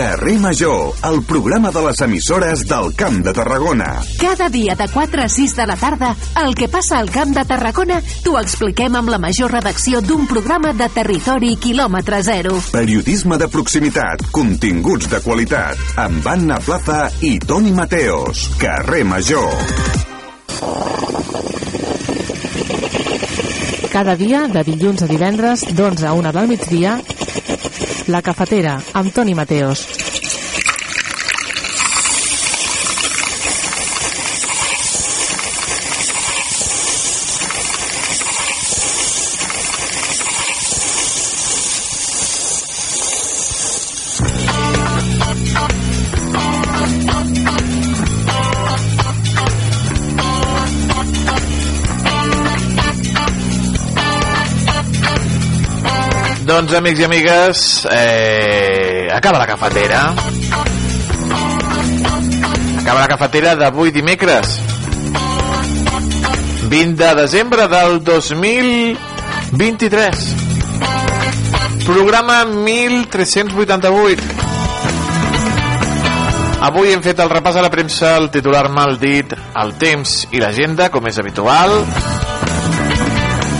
Carrer Major, el programa de les emissores del Camp de Tarragona. Cada dia de 4 a 6 de la tarda, el que passa al Camp de Tarragona t'ho expliquem amb la major redacció d'un programa de territori quilòmetre zero. Periodisme de proximitat, continguts de qualitat, amb Anna Plaza i Toni Mateos. Carrer Major. Cada dia, de dilluns a divendres, d'11 a 1 del migdia, La Cafetera, amb Toni Mateos. Doncs, amics i amigues, eh, acaba la cafetera. Acaba la cafetera d'avui dimecres. 20 de desembre del 2023. Programa 1388. Avui hem fet el repàs a la premsa, el titular mal dit, el temps i l'agenda, com és habitual.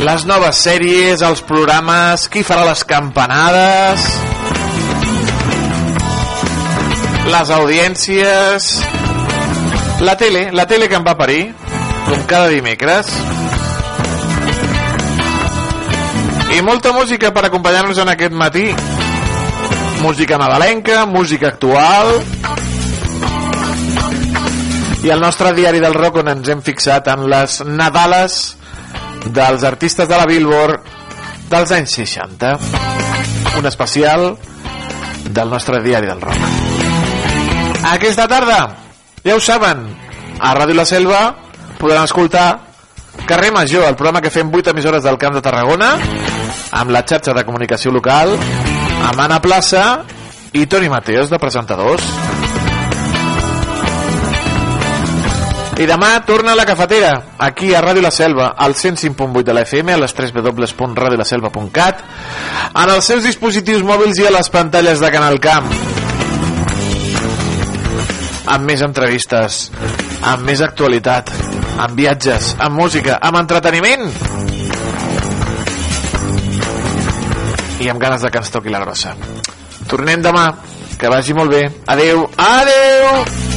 Les noves sèries, els programes, qui farà les campanades, les audiències, la tele, la tele que em va parir, com cada dimecres. I molta música per acompanyar-nos en aquest matí. Música nadalenca, música actual, i el nostre diari del rock on ens hem fixat en les Nadales dels artistes de la Billboard dels anys 60 un especial del nostre diari del rock. Aquesta tarda ja ho saben a Ràdio La Selva podran escoltar Carrer Major, el programa que fem 8 emissores del Camp de Tarragona amb la xarxa de comunicació local amb Anna Plaça i Toni Mateos de presentadors I demà torna a la cafetera, aquí a Ràdio La Selva, al 105.8 de la FM, a les www.radiolaselva.cat, en els seus dispositius mòbils i a les pantalles de Canal Camp. Amb més entrevistes, amb més actualitat, amb viatges, amb música, amb entreteniment. I amb ganes de que ens toqui la grossa. Tornem demà, que vagi molt bé. Adeu, adeu!